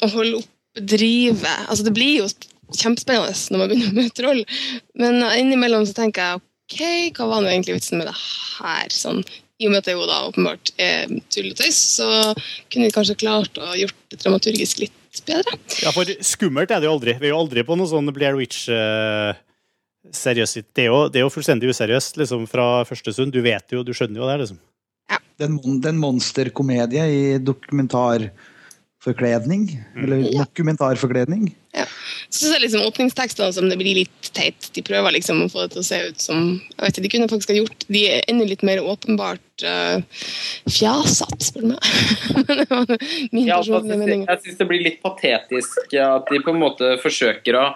å holde oppe drivet. Altså, det blir jo kjempespennende når man begynner med troll, men innimellom så tenker jeg OK, hva var nå egentlig vitsen med det her? Sånn, I og med at det jo da åpenbart er tull og tøys, så kunne vi kanskje klart å gjort det dramaturgisk litt bedre. Ja, for skummelt er det jo aldri. Vi er jo aldri på noe sånn Blair Witch Seriøst det, er jo- det er jo fullstendig useriøst liksom, fra første stund. Du vet jo, du skjønner jo det, liksom. Ja. en, mon- det er en monsterkomedie i dokumentarforkledning. Eller dokumentarforkledning. Så synes jeg liksom åpningstekstene som det blir litt teit. De prøver liksom å få det til å se ut som jeg vet ikke, De kunne faktisk ha gjort De er enda litt mer åpenbart uh, fjasete, spør du meg. Men det var min Ja, altså, personlige mening. jeg syns det blir litt patetisk at de på en måte forsøker å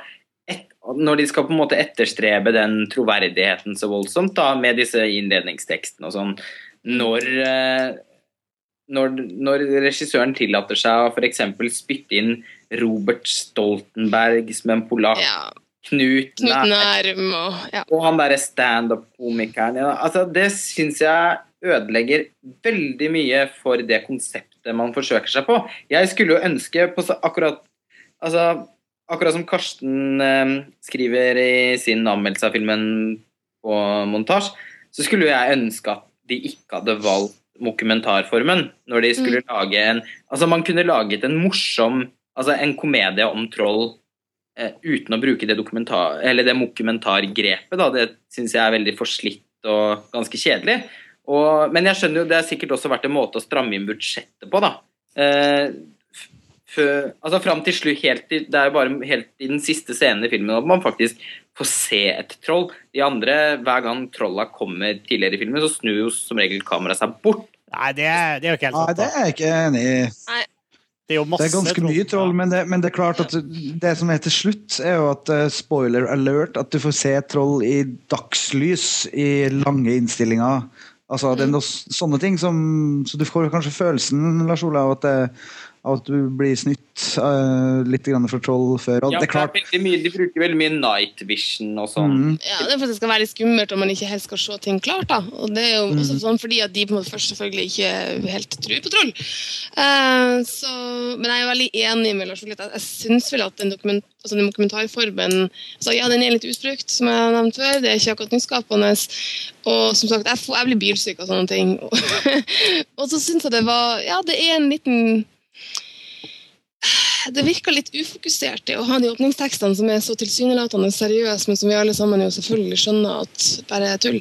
et, Når de skal på en måte etterstrebe den troverdigheten så voldsomt da, med disse innledningstekstene og sånn, når, eh, når, når regissøren tillater seg å f.eks. spytte inn Robert Stoltenberg som en polakk, Knut Knut Nærm og ja. og han derre standup-komikeren ja. altså, Det syns jeg ødelegger veldig mye for det konseptet man forsøker seg på. Jeg skulle jo ønske på så- akkurat Altså, akkurat som Karsten eh, skriver i sin anmeldelse av filmen på montasje, så skulle jeg ønske at de ikke hadde valgt dokumentarformen når de skulle lage en Altså, man kunne laget en morsom Altså en komedie om troll eh, uten å bruke det dokumentar... Eller det dokumentargrepet, da. Det syns jeg er veldig forslitt og ganske kjedelig. Og, men jeg skjønner jo det har sikkert også vært en måte å stramme inn budsjettet på, da. Eh, før- altså Fram til slutt, helt i, det er bare helt i den siste scenen i filmen at man faktisk får se et troll. De andre, hver gang trolla kommer tidligere i filmen, så snur jo som regel kameraet seg bort. Nei, det er, det er jo ikke helt Nei, sant. det er jeg ikke enig i. Det er jo masse Det er ganske mye troll, men det, men det er klart at det som er til slutt, er jo at eh, spoiler alert, at du får se troll i dagslys i lange innstillinger. Altså, det er noe, sånne ting som Så du får kanskje følelsen, Lars-Ola, av at, det, av at du blir snytt uh, litt grann for troll før. Og Ja, det er klart det er mye, de bruker veldig mye night vision og sånn. Mm. Ja, det er for at det skal være litt skummelt om man ikke helt skal se ting klart. da. Og det er jo Mm. også sånn fordi at de på en måte først selvfølgelig ikke helt tror på troll. Uh, så, men jeg er jo veldig enig med Lars at Jeg, jeg syns vel at den, dokument, altså den dokumentarformen altså Ja, den er litt utbrukt, som jeg har nevnt før. Det er ikke akkurat nyskapende. Og som sagt, jeg, får, jeg blir bilsyk av sånne ting. og så syns jeg det var Ja, det er en liten det virker litt ufokusert i å ha de åpningstekstene som er så tilsynelatende seriøse, men som vi alle sammen jo selvfølgelig skjønner at bare er tull.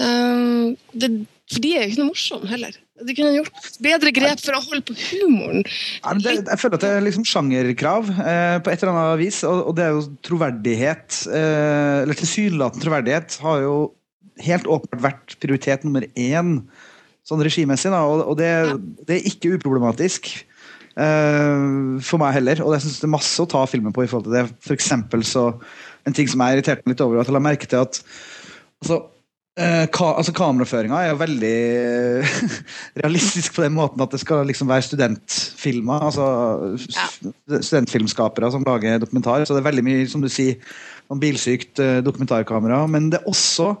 Um, det, for de er jo ikke noe morsomme heller. De kunne gjort bedre grep for å holde på humoren. Ja, det, jeg føler at det er liksom sjangerkrav eh, på et eller annet vis, og, og det er jo troverdighet. Eh, eller tilsynelatende troverdighet har jo helt åpenbart vært prioritet nummer én sånn regimessig, da, og, og det, det er ikke uproblematisk. Eh, for meg heller, og jeg syns det er masse å ta filmen på i forhold til det. For eksempel så En ting som jeg irriterte meg litt over, at jeg la merke til at altså, uh, ka, altså Kameraføringa er jo veldig realistisk på den måten at det skal liksom være studentfilmer. Altså ja. studentfilmskapere som lager dokumentar. Så det er veldig mye, som du sier, bilsykt dokumentarkamera. Men det er også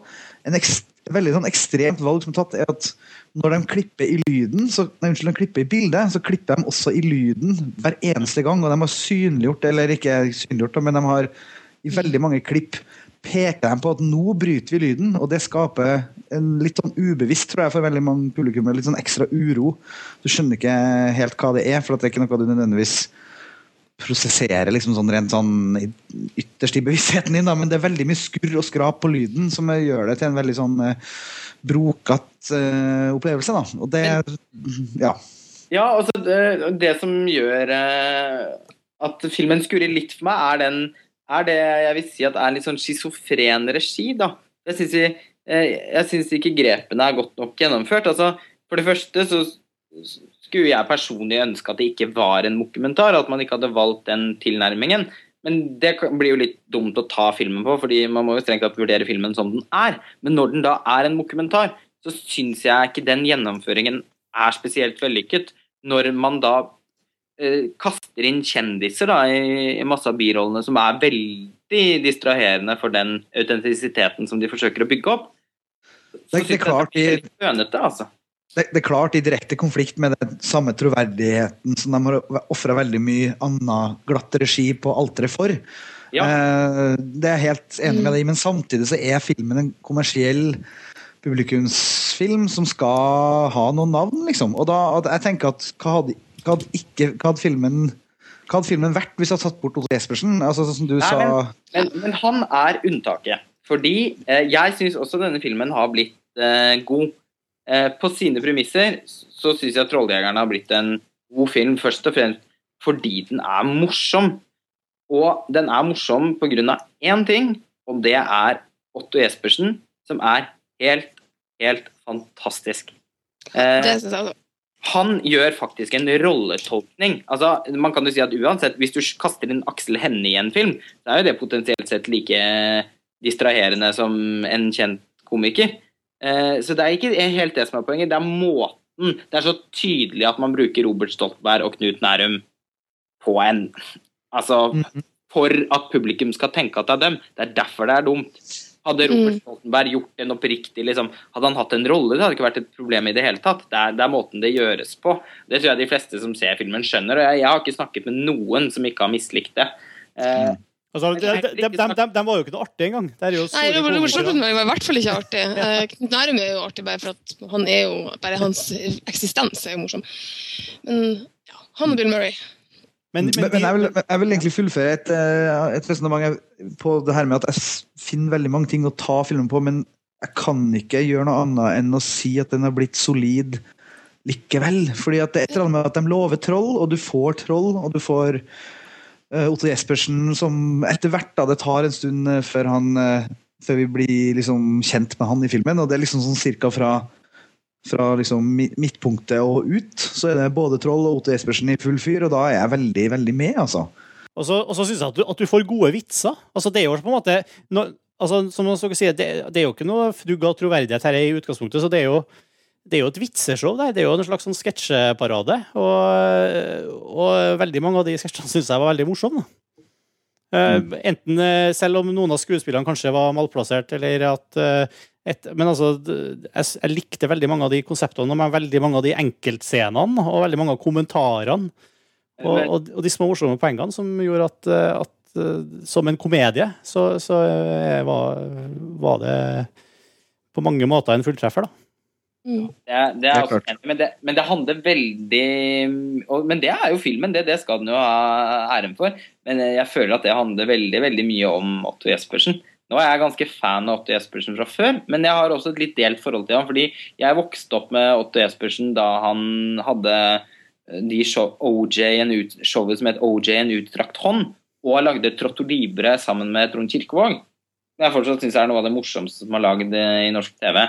en ekst, veldig sånn ekstremt valg som er tatt, er at når de klipper i lyden, så, nei, unnskyld, de klipper i bildet, så klipper de også i lyden hver eneste gang. Og de har synliggjort, eller ikke synliggjort, men de har i veldig mange klipp peker de på at nå bryter vi lyden, og det skaper en litt sånn ubevisst, tror jeg, for veldig mange publikummere, litt sånn ekstra uro. Du skjønner ikke helt hva det er, for det er ikke noe du nødvendigvis prosesserer liksom sånn rent sånn ytterst i bevisstheten din, da, men det er veldig mye skurr og skrap på lyden som gjør det til en veldig sånn eh, brokete eh, opplevelse. Da. Og det Ja. Ja, altså det, det som gjør eh, at filmen skurrer litt for meg, er, den, er det jeg vil si at er litt sånn schizofren regi. da. Jeg syns, eh, jeg ikke grepene er godt nok gjennomført. Altså, for det første så skulle jeg personlig ønske at det ikke var en dokumentar, at man ikke hadde valgt den tilnærmingen. Men det blir jo litt dumt å ta filmen på, fordi man må jo strengt tatt vurdere filmen som den er. Men når den da er en dokumentar, så syns jeg ikke den gjennomføringen er spesielt vellykket. Når man da eh, kaster inn kjendiser da, i, i masse av birollene som er veldig distraherende for den autentisiteten som de forsøker å bygge opp. Så Det, er- det er klart de, Litt Fønete, altså. Det, det er klart i direkte konflikt med den samme troverdigheten som de har ofra veldig mye annen glatt regi på alteret for. Eh, det er jeg helt enig med deg i, men samtidig så er filmen en kommersiell publikumsfilm som skal ha noen navn, liksom. Og da, at jeg tenker at hva hadde, hva hadde, ikke, hva hadde filmen hva hadde filmen vært hvis jeg hadde tatt bort Otto Jespersen? Altså, sånn som du Nei, sa men, men, men han er unntaket. Fordi eh, jeg syns også denne filmen har blitt eh, god. Eh, på sine premisser så syns jeg 'Trolljegerne' har blitt en god film, først og fremst fordi den er morsom. Og den er morsom av én ting, og det er Otto Jespersen, som er helt, helt fantastisk. Eh, han gjør faktisk en rolletolkning. Altså, man kan jo si at uansett, Hvis du kaster inn Aksel Hennie i en film, så er jo det potensielt sett like distraherende som en kjent komiker. Eh, så det er ikke helt det som er poenget. Det er måten. Det er så tydelig at man bruker Robert Stoltenberg og Knut Nærum på en Altså, for at publikum skal tenke at det er dem. Det er derfor det er dumt. Hadde Robert Stoltenberg gjort en oppriktig liksom, Hadde han hatt en rolle, det hadde ikke vært et problem i det hele tatt. Det er, det er måten det gjøres på. Det tror jeg de fleste som ser filmen, skjønner. Og jeg, jeg har ikke snakket med noen som ikke har mislikt det. Eh, Altså, de, de, de, de, de var jo ikke noe artig engang. Det er jo Nei, Robert, Robert komikere. Stoltenberg var i hvert fall ikke artig. Eh, Knut Nærum er jo artig bare for at han er jo bare hans eksistens er jo morsom. Men ja, han og Bill Murray. Men, men, jeg, vil, jeg vil egentlig fullføre et, eh, et resonnement på det her med at jeg finner veldig mange ting å ta filmen på, men jeg kan ikke gjøre noe annet enn å si at den har blitt solid likevel. Fordi at det er et eller annet med at de lover troll, og du får troll, og du får Otto Jespersen som etter hvert da, Det tar en stund eh, før han eh, før vi blir liksom kjent med han i filmen, og det er liksom sånn cirka fra fra liksom midtpunktet og ut, så er det både Troll og Otto Jespersen i full fyr, og da er jeg veldig, veldig med, altså. Og så, og så syns jeg at du, at du får gode vitser. Altså, det er jo på en måte nå- altså, Som dere sier, det, det er jo ikke noe frugg av troverdighet her i utgangspunktet, så det er jo det er jo et vitseshow. Det er jo en slags sånn sketsjeparade. Og, og veldig mange av de sketsjene syns jeg var veldig morsomme. Mm. Eh, enten eh, selv om noen av skuespillerne kanskje var malplassert, eller at eh, et, Men altså, jeg, jeg likte veldig mange av de konseptene, med veldig mange av de enkeltscenene og veldig mange av kommentarene. Og, og, og de små morsomme poengene som gjorde at, at som en komedie, så, så var, var det på mange måter en fulltreffer, da. Det, er- det er jeg også enig men, det- men det handler veldig og, Men det er jo filmen, det, det skal den jo ha æren for. Men jeg føler at det handler veldig veldig mye om Otto Jespersen. Nå er jeg ganske fan av Otto Jespersen fra før, men jeg har også et litt delt forhold til ham. Fordi jeg vokste opp med Otto Jespersen da han hadde de show, OJ, en ut, showet som het OJ en utstrakt hånd, og lagde Trotto Libre sammen med Trond Kirkevåg. Det jeg fortsatt synes er noe av det morsomste som er lagd eh, i norsk TV.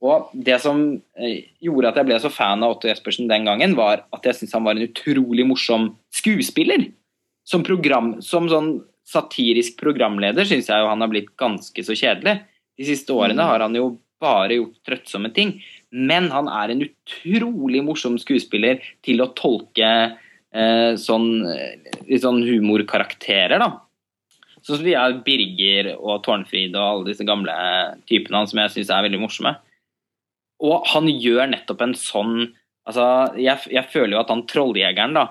Og det som eh, gjorde at jeg ble så fan av Otto Jespersen den gangen, var at jeg syntes han var en utrolig morsom skuespiller. Som, program, som sånn satirisk programleder syns jeg jo han har blitt ganske så kjedelig. De siste årene har han jo bare gjort trøttsomme ting. Men han er en utrolig morsom skuespiller til å tolke eh, sånn, eh, litt sånn humorkarakterer, da. Sånn som de er Birger og Tårnfrid og alle disse gamle typene hans som jeg syns er veldig morsomme. Og han gjør nettopp en sånn altså, jeg, jeg føler jo at han trolljegeren da,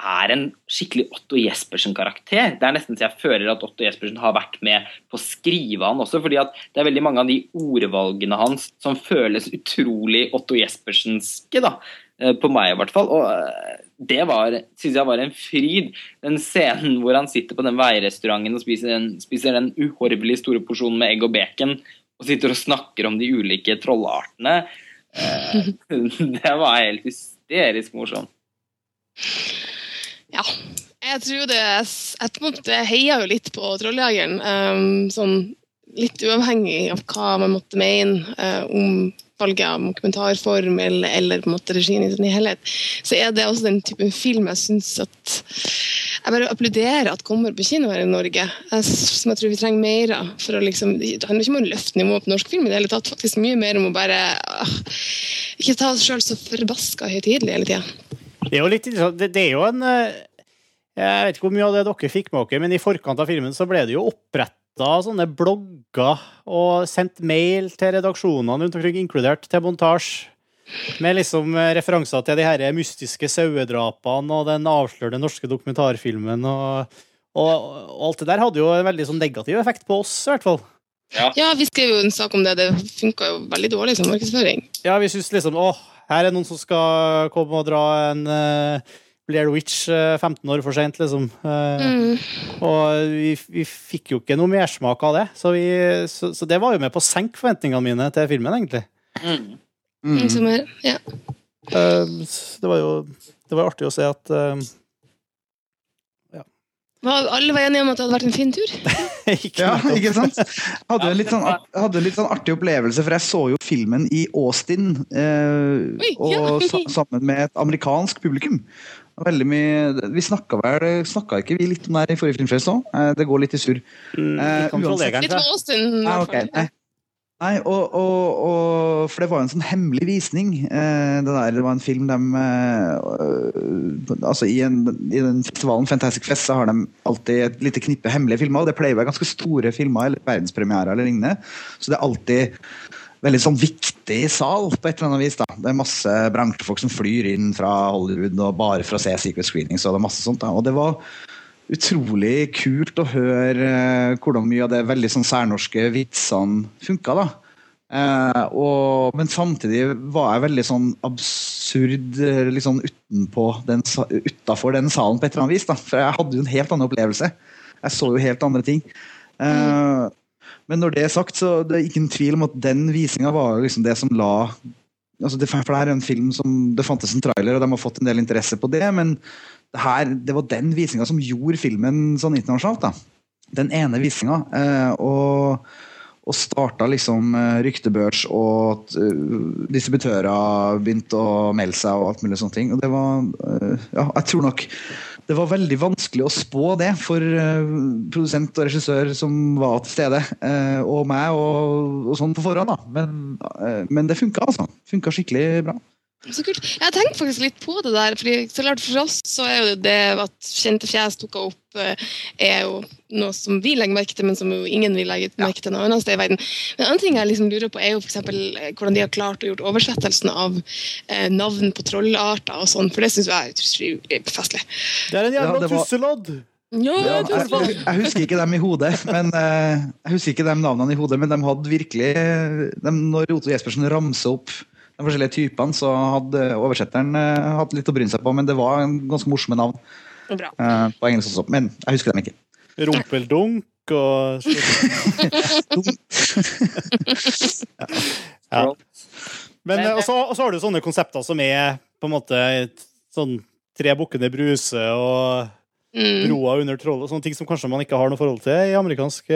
er en skikkelig Otto Jespersen-karakter. Det er nesten så jeg føler at Otto Jespersen har vært med på å skrive han også, fordi at det er veldig mange av de ordvalgene hans som føles utrolig Otto Jespersenske, da. eh, På meg, i hvert fall. Og eh, det var, synes jeg var en fryd. Den scenen hvor han sitter på den veirestauranten og spiser en, spiser den uhorvelig store porsjonen med egg og bacon, og sitter og snakker om de ulike trollartene. eh, Det var helt hysterisk morsomt. Ja. Jeg tror det Jeg på en måte heier jo litt på Trolljegeren. Um, sånn litt uavhengig av hva man måtte mene eh, om valget av dokumentarform eller, eller på en måte regien i sin helhet, så er det også den typen film jeg syns at jeg bare applauderer at kommer på kino her i Norge. Som jeg tror vi trenger mer av. for å liksom, Det handler ikke om å løfte nivået på norsk film, i det hele tatt, faktisk mye mer om å bare øh, ikke ta oss sjøl så forbaska høytidelig hele tida. Det er jo litt. Det, det er jo en eh, Jeg vet ikke hvor mye av det dere fikk med dere, men i forkant av filmen så ble det jo oppretta sånne blogger og sendt mail til redaksjonene rundt omkring, inkludert til montasje. Med liksom eh, referanser til de her mystiske sauedrapene og den avslørende norske dokumentarfilmen. Og, og, og alt det der hadde jo en veldig sånn negativ effekt på oss, i hvert fall. Ja. vi skrev jo en sak om det. Det funka jo veldig dårlig som markedsføring. Ja, vi syns liksom åh, her er noen som skal komme og dra en uh, Blair Witch eh, 15 år for seint, liksom. Eh, Mm. Og vi, vi fikk jo ikke noe mersmak av det, så, vi, så, så det var jo med på å senke forventningene mine til filmen, egentlig. Mm. Som er, ja. Eh, det var jo det var artig å se at eh, ja. Alle var enige om at det hadde vært en fin tur. Ja, ikke sant? Hadde en litt sånn, hadde litt sånn artig opplevelse, for jeg så jo filmen i Austin. Eh, og sa, sammen med et amerikansk publikum. Veldig mye, Vi snakka vel snakka ikke vi litt om det her i forrige filmfest òg? Eh, det går litt i surr. Mm, trolljegeren, Litt Austin. i Nei, fall. nei. Nei, og, og, og, for det var jo en sånn hemmelig visning. Eh, det, der, det var en film de eh, altså i, en, I den festivalen Fantastic Fest så har de alltid et lite knippe hemmelige filmer. og Det pleier å være ganske store filmer eller verdenspremierer eller lignende. Så det er alltid veldig sånn viktig sal på et eller annet vis. da. Det er masse bransjefolk som flyr inn fra Hollywood og bare for å se secret screenings. Og det er masse sånt da. Og det var utrolig kult å høre eh, hvordan mye av det veldig sånn særnorske vitsene funka. da. Eh, og, men samtidig var jeg veldig sånn absurd sånn utenpå den, utafor den salen på et eller annet vis. da. For jeg hadde jo en helt annen opplevelse. Jeg så jo helt andre ting. Eh, men når det er sagt, så det er ikke en tvil om at den visinga var liksom det som la altså det, For det er en film som det fantes en trailer, og de har fått en del interesse på det. Men det, her, det var den visinga som gjorde filmen sånn internasjonalt. da. Den ene visinga. Eh, og, og starta liksom eh, ryktebørs, og at uh, distributører begynte å melde seg og alt mulig sånne ting. Og det var uh, Ja, jeg tror nok det var veldig vanskelig å spå det for eh, produsent og regissør som var til stede, eh, og meg og, og sånn på forhånd. da. Men, eh, men det funka, altså. Funka skikkelig bra. Så kult. Jeg tenkte faktisk litt på det der. fordi så klart For oss så er jo det at kjente fjes dukker opp, eh, er jo noe som vi legger merke til, men som jo ingen vil legge merke til noe annet sted i verden. Men en annen ting jeg liksom lurer på, er jo for eksempel, eh, hvordan de har klart å gjort oversettelsen av eh, navn på trollarter og sånn, for det syns jeg er festlig. Det er en jævla ja, var- tusselodd! Ja, jeg, jeg husker ikke dem i hodet, men eh, jeg husker ikke dem navnene i hodet, men de hadde virkelig de, Når Otto Jespersen ramser opp de forskjellige typene, så hadde oversetteren uh, hatt litt å bryne seg på, men det var en ganske morsomme navn Bra. uh, på engelsk også. Men jeg husker dem ikke. Rumpeldunk og ja. Men og så har du sånne konsepter som er på en måte sånn tre bukkene Bruse og Mm. broa under trollet. Sånne ting som kanskje man ikke har noe forhold til i amerikansk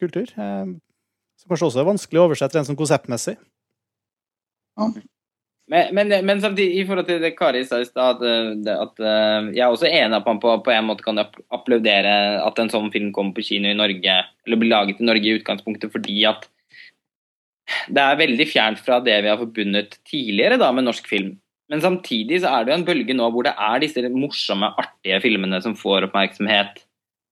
kultur. Som kanskje også er vanskelig å oversette rent sånn konseptmessig. Men, men, men samtidig, i forhold til det Kari sa i stad, at, eh, eh, jeg er også enig at man på, på en måte kan applaudere at en sånn film kommer på kino i Norge, eller blir laget i Norge i utgangspunktet, fordi at det er veldig fjernt fra det vi har forbundet tidligere da med norsk film. Men samtidig så er det jo en bølge nå hvor det er disse morsomme, artige filmene som får oppmerksomhet,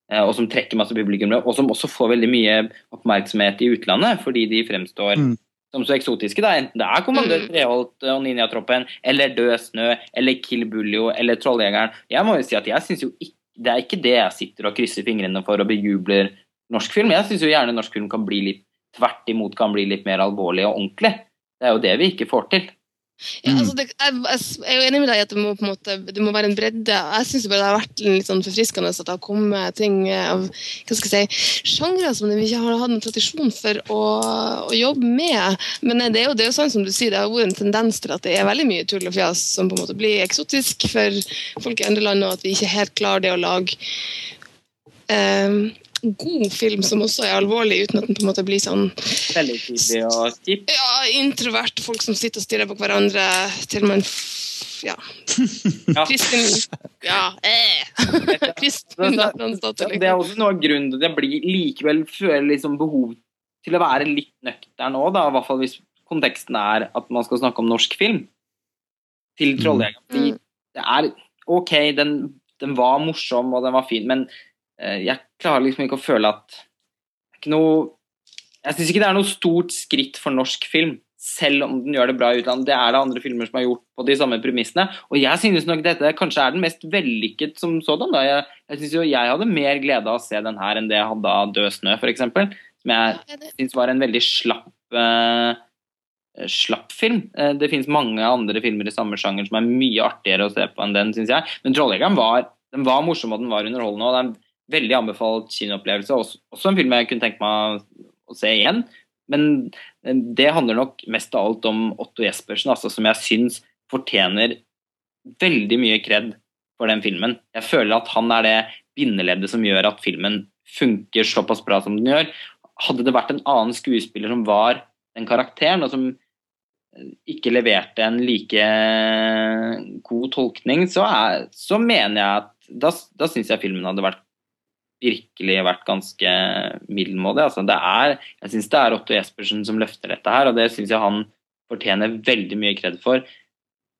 eh, og som trekker masse publikummere, og som også får veldig mye oppmerksomhet i utlandet, fordi de fremstår Mm. Som så eksotiske. da, Enten det er Kommandør Treholt og Ninjatroppen, eller Død snø, eller Kill Buljo, eller Trolljegeren. Jeg må jo si at jeg synes jo ikke, Det er ikke det jeg sitter og krysser fingrene for og bejubler norsk film. Jeg syns jo gjerne norsk film kan bli litt tvert imot kan bli litt mer alvorlig og ordentlig. Det er jo det vi ikke får til. Ja, altså det, jeg, jeg er jo enig med deg i at det må, en måte, det må være en bredde. Jeg syns det har vært litt sånn forfriskende at det har kommet ting av hva skal jeg si, sjangre som vi ikke har hatt noen tradisjon for å, å jobbe med. Men det er jo det er jo sånn som du sier, det har vært en tendens til at det er veldig mye tull og fjas som på en måte blir eksotisk for folk i andre land, og at vi ikke helt klarer det å lage eh, god film som også er alvorlig, uten at den på en måte blir sånn Veldig tydelig og kjip. ja, introvert folk som sitter og stirrer på hverandre til man f- ja. Kristin Ja, eh. Kristen Så Det er også noe av grunnen til at jeg blir likevel føler liksom behov til å være litt nøktern òg, da. I hvert fall hvis konteksten er at man skal snakke om norsk film. Til 'Trolljegeren'. Mm. det er OK, den, den var morsom og den var fin, men jeg klarer liksom ikke å føle at det er ikke noe Jeg syns ikke det er noe stort skritt for norsk film, selv om den gjør det bra i utlandet. Det er det andre filmer som har gjort på de samme premissene. Og jeg synes nok dette kanskje er den mest vellykket som sådan. Da. Jeg, jeg synes jo jeg hadde mer glede av å se den her enn det jeg hadde av 'Død snø', f.eks. Som jeg syns var en veldig slapp uh, slapp film. Eh, Det finnes mange andre filmer i samme sjanger som er mye artigere å se på enn den, syns jeg. Men 'Trolljegeren' var, den var morsom og den var underholdende. og det er en veldig anbefalt kinoopplevelse. Også, også en film jeg kunne tenke meg å se igjen. Men det handler nok mest av alt om Otto Jespersen, altså, som jeg syns fortjener veldig mye kred for den filmen. Jeg føler at han er det bindeleddet som gjør at filmen funker såpass bra som den gjør. Hadde det vært en annen skuespiller som var den karakteren, og som eh, ikke leverte en like god tolkning, så, er, så mener jeg at da, da syns jeg filmen hadde vært virkelig vært ganske middelmådig. Altså, det er, jeg syns det er Otto Jespersen som løfter dette her, og det syns jeg han fortjener veldig mye kred for.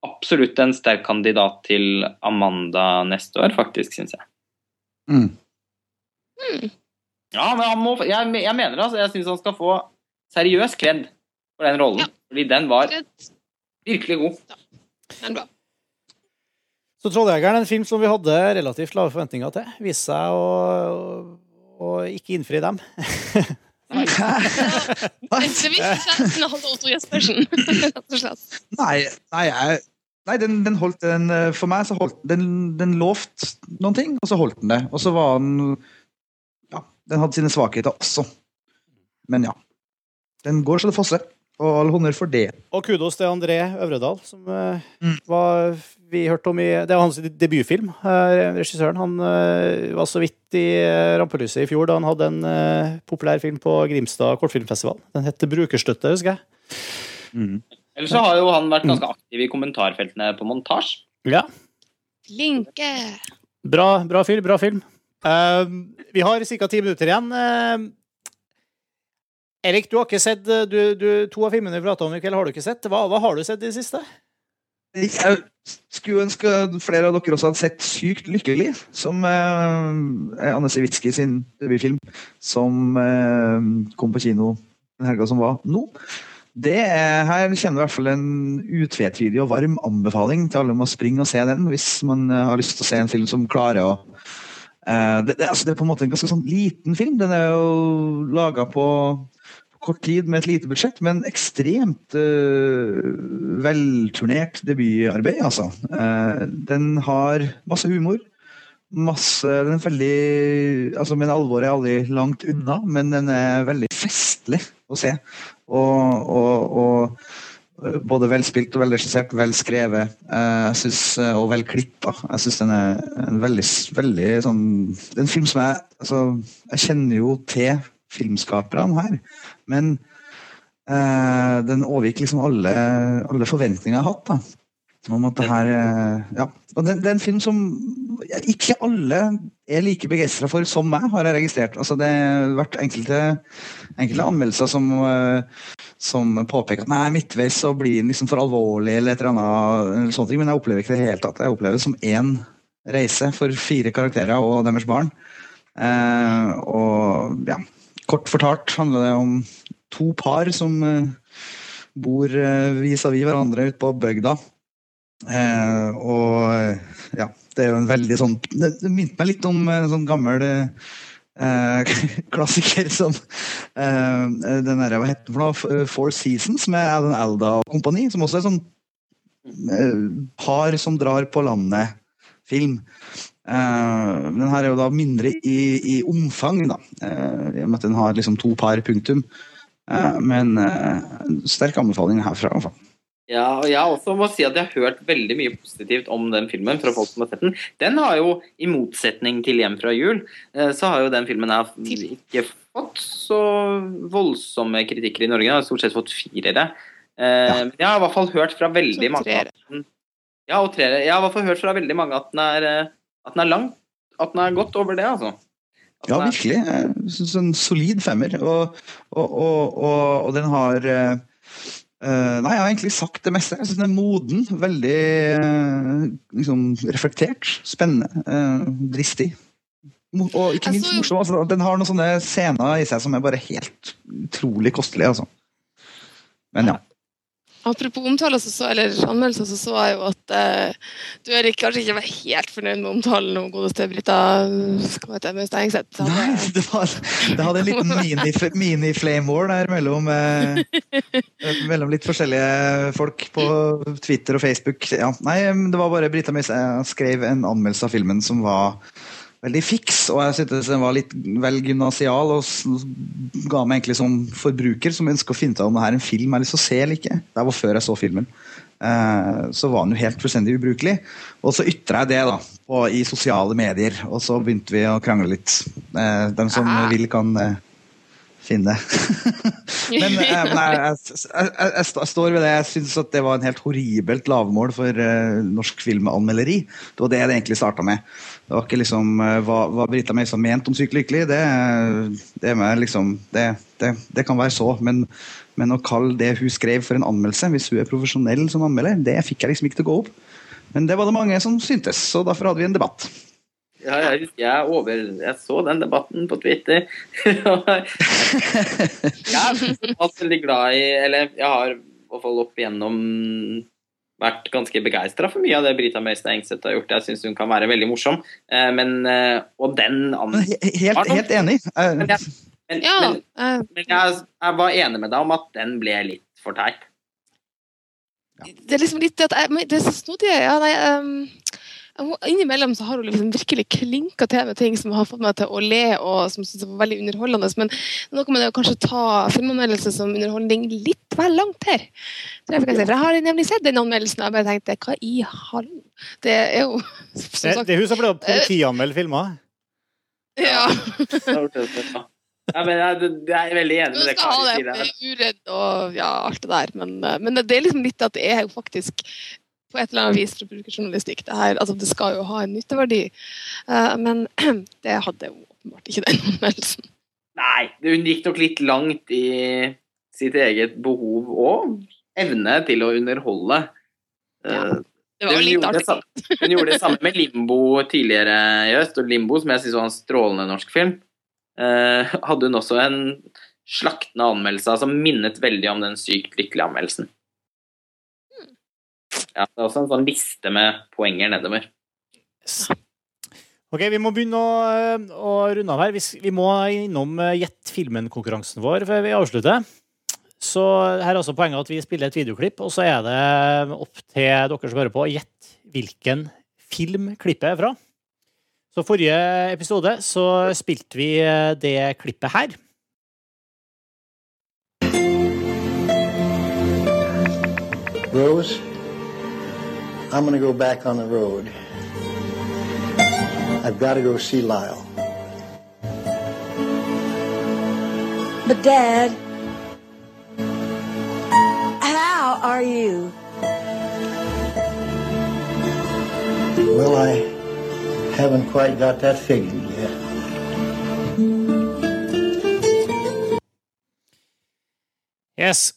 Absolutt en sterk kandidat til Amanda neste år, faktisk, syns jeg. Mm. Ja, men han må, jeg, jeg mener det, altså. Jeg syns han skal få seriøs kred for den rollen. Fordi den var virkelig god. Den var. Så 'Trolljegeren', en film som vi hadde relativt lave forventninger til, viste seg å, å, å ikke innfri dem. Nei, nei, jeg, nei den, den holdt den, eh, For meg så holdt den Den lovte noen ting, og så holdt den det. Og så var den Ja, den hadde sine svakheter også. Men ja. Den går så det fosser. Og all honnør for det. Og kudos til André Øvredal, som mm. var, vi hørte om i Det var hans debutfilm, eh, regissøren. Han eh, var så vidt i eh, rampelyset i fjor da han hadde en uh, populær film på Grimstad kortfilmfestival. Den het Brukerstøtte, husker jeg. Ellers så har jo han vært ganske aktiv i kommentarfeltene på montasje. Ja. Flinke. Bra, bra film. Bra film. Uh, vi har ca. ti minutter igjen. Eh, Erik, du har ikke sett eh, du, du, To av filmene vi prata om i kveld, har du ikke sett. Hva, hva har du sett i det siste? Jeg skulle ønske flere av dere også hadde sett Sykt lykkelig, som eh, Anne Sivitski sin debutfilm, som eh, kom på kino den helga som var nå. Det er, her kjenner i hvert fall en utvetydig og varm anbefaling til alle om å springe og se den, hvis man eh, har lyst til å se en film som klarer å eh, det, det, altså det er på en måte en ganske sånn liten film. Den er jo laga på kort tid med et lite budsjett, men ekstremt uh, velturnert debutarbeid, altså. Uh, den har masse humor. Masse Den er veldig altså Men alvoret er aldri langt unna, men den er veldig festlig å se. Og, og, og både velspilt og velregissert, velskrevet uh, synes, og velklippa. Jeg syns den er en veldig, veldig sånn Det er en film som jeg altså, Jeg kjenner jo til filmskaperne her. Men eh, den overgikk liksom alle, alle forventninger jeg har hatt. da. Om at det her eh, Ja. Og det, det, er en film som ikke alle er like begeistra for som meg, har jeg registrert. Altså Det har vært enkelte, enkelte anmeldelser som, eh, som påpeker at nei, midtveis så blir den liksom for alvorlig eller et eller annet. Eller sånt, men jeg opplever ikke det i det hele tatt. Jeg opplever det som én reise for fire karakterer og deres barn. Eh, og ja, kort fortalt handler det om to par som eh, bor eh, vis-à-vis hverandre ute på bygda. Eh, og ja, det er jo en veldig sånn Det, det minte meg litt om en sånn gammel eh, klassiker som eh, den der, Hva heter den for noe? Four Seasons med Alan Alda og kompani. Som også er sånn eh, par som drar på landet-film. Uh, den her er jo da mindre i, i omfang, da. Uh, I og med at den har liksom to par punktum. Uh, men sterk anbefaling herfra, i hvert fall. Ja, og jeg også må si at jeg har hørt veldig mye positivt om den filmen fra folk som har sett den. Den har jo, i motsetning til 'Hjem fra jul', så har jo den filmen her ikke fått så voldsomme kritikker i Norge. Den har stort sett fått firere. Men jeg har i hvert fall hørt fra veldig mange at den, ja, og treere. Jeg har i hvert fall hørt fra veldig mange at den er at den er lang. At den er godt over det, altså. At Ja, virkelig. Jeg synes En solid femmer. Og, og, og, og, og den har eh, eh, Nei, jeg har egentlig sagt det meste. Jeg syns den er moden. Veldig uh, liksom, reflektert. Spennende. uh, dristig. Mo- Og ikke minst morsom. Altså, den har noen sånne scener i seg som er bare helt utrolig kostelige, altså. Men ja. Apropos omtale, så eller anmeldelser, så så jeg jo at eh, du Erik kanskje ikke var helt fornøyd med omtalen om godeste Brita Stengseth. Nei, det, var, det hadde en liten mini- mini-flame war der mellom, eh, mellom litt forskjellige folk på Twitter og Facebook. Ja, nei, det var bare Brita Møise skrev en anmeldelse av filmen som var veldig fiks, og jeg syntes den var litt vel gymnasial og ga meg egentlig som forbruker som ønsker å finne ut om det her er en film jeg har lyst til å se eller ikke. Det var før jeg så filmen. eh, så var den jo helt fullstendig ubrukelig. Og så ytra jeg det da, på, i sosiale medier, og så begynte vi å krangle litt. Eh, de som vil, kan eh, finne. Men eh, nei, jeg, jeg, jeg, jeg står ved det. Jeg syns at det var en helt horribelt lavmål for eh, norsk filmanmelderi. Det var det det egentlig starta med. Det var ikke liksom eh, hva, hva Brita Mason mente om Sykt lykkelig. Det, det, liksom, det, det, det kan være så, men, men å kalle det hun skrev for en anmeldelse, hvis hun er profesjonell som anmelder, det fikk jeg liksom ikke til å gå opp. Men det var det mange som syntes, så derfor hadde vi en debatt. Ja, jeg jeg over Jeg så den debatten på Twitter. jeg er veldig glad i Eller jeg har i hvert fall opp igjennom vært ganske begeistra for mye av det Brita Møystad Engseth har gjort. Jeg syns hun kan være veldig morsom. Eh, Men, eh, og den Helt, helt enig. Eh, Men, jeg, men, men, men jeg, jeg var enig med deg om at den ble litt for teit. Det er liksom litt det at jeg, men det er så snodig. Ja, nei, um, innimellom så har hun liksom virkelig klinka til med ting som har fått meg til å le, og som synes var veldig underholdende. Men noe med det å kanskje ta filmanmeldelse som underholdning litt vel langt her. Er jeg, si, for jeg har nemlig sett den anmeldelsen, og jeg bare tenkte hva i hallo? Det er jo som Det, sagt det er hun som ble politianmeldt filmer. Ja. Ja, men jeg, jeg, er veldig enig med det skal ha det, uredd og ja, alt det der. Men, eh, men det er liksom litt at det er jo faktisk på et eller annet vis forbrukerjournalistikk. Det, her, altså det skal jo ha en nytteverdi. Eh, men det hadde jo åpenbart ikke den anmeldelsen. Nei, hun gikk nok litt langt i sitt eget behov og evne til å underholde. Ja, det var hun, litt gjorde artig. samme, hun gjorde det samme med Limbo tidligere i høst, og Limbo, som jeg syns var en strålende norsk film, eh, hadde hun også en slaktende anmeldelse som minnet veldig om den sykt lykkelige anmeldelsen. Ja, det er også en sånn liste med poenger nedover. Ok, Vi må begynne å, å runde av her. Vi, vi må innom eh, Gjett filmen-konkurransen vår før vi avslutter. Så her er også poenget at vi spiller et videoklipp, og så er det opp til dere som hører på, å gjette hvilken film klippet er fra. Så forrige episode så spilte vi eh, det klippet her. Rose, I'm going to go back on the road. I've got to go see Lyle. But, Dad, how are you? Well, I haven't quite got that figured yet. Yes.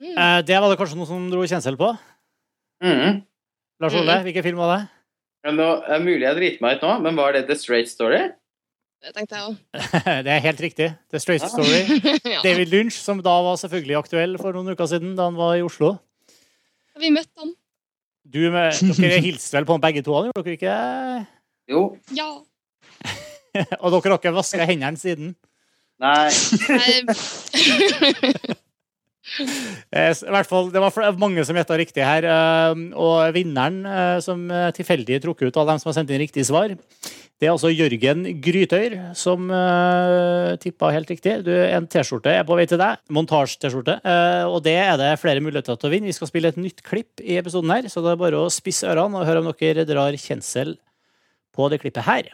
Eh, det var det kanskje noe som dro kjensel på? Mhm. Lars Ole, Mhm. hvilken film var det? Men nå, det er mulig jeg driter meg ut nå, men var det The Straight Story? Det tenkte jeg òg. det er helt riktig. The Straight Ja. Story. Ja. David Lynch, som da var selvfølgelig aktuell for noen uker siden, da han var i Oslo. Vi møtte han. Du med, dere hilste vel på han begge to, han, gjorde dere ikke? Jo. Ja. Og dere har ikke vaska hendene siden? Nei. Eh, I hvert fall, Det var mange som gjetta riktig her. eh, Og vinneren, eh, som tilfeldig trukket ut av dem som har sendt inn riktig svar, det er altså Jørgen Grytøyr som uh, tippa helt riktig. Du, en T-skjorte er på vei til deg. Montasje-T-skjorte. og det er det flere muligheter til å vinne. Vi skal spille et nytt klipp i episoden her, så det er bare å spisse ørene og høre om dere drar kjensel på det klippet her.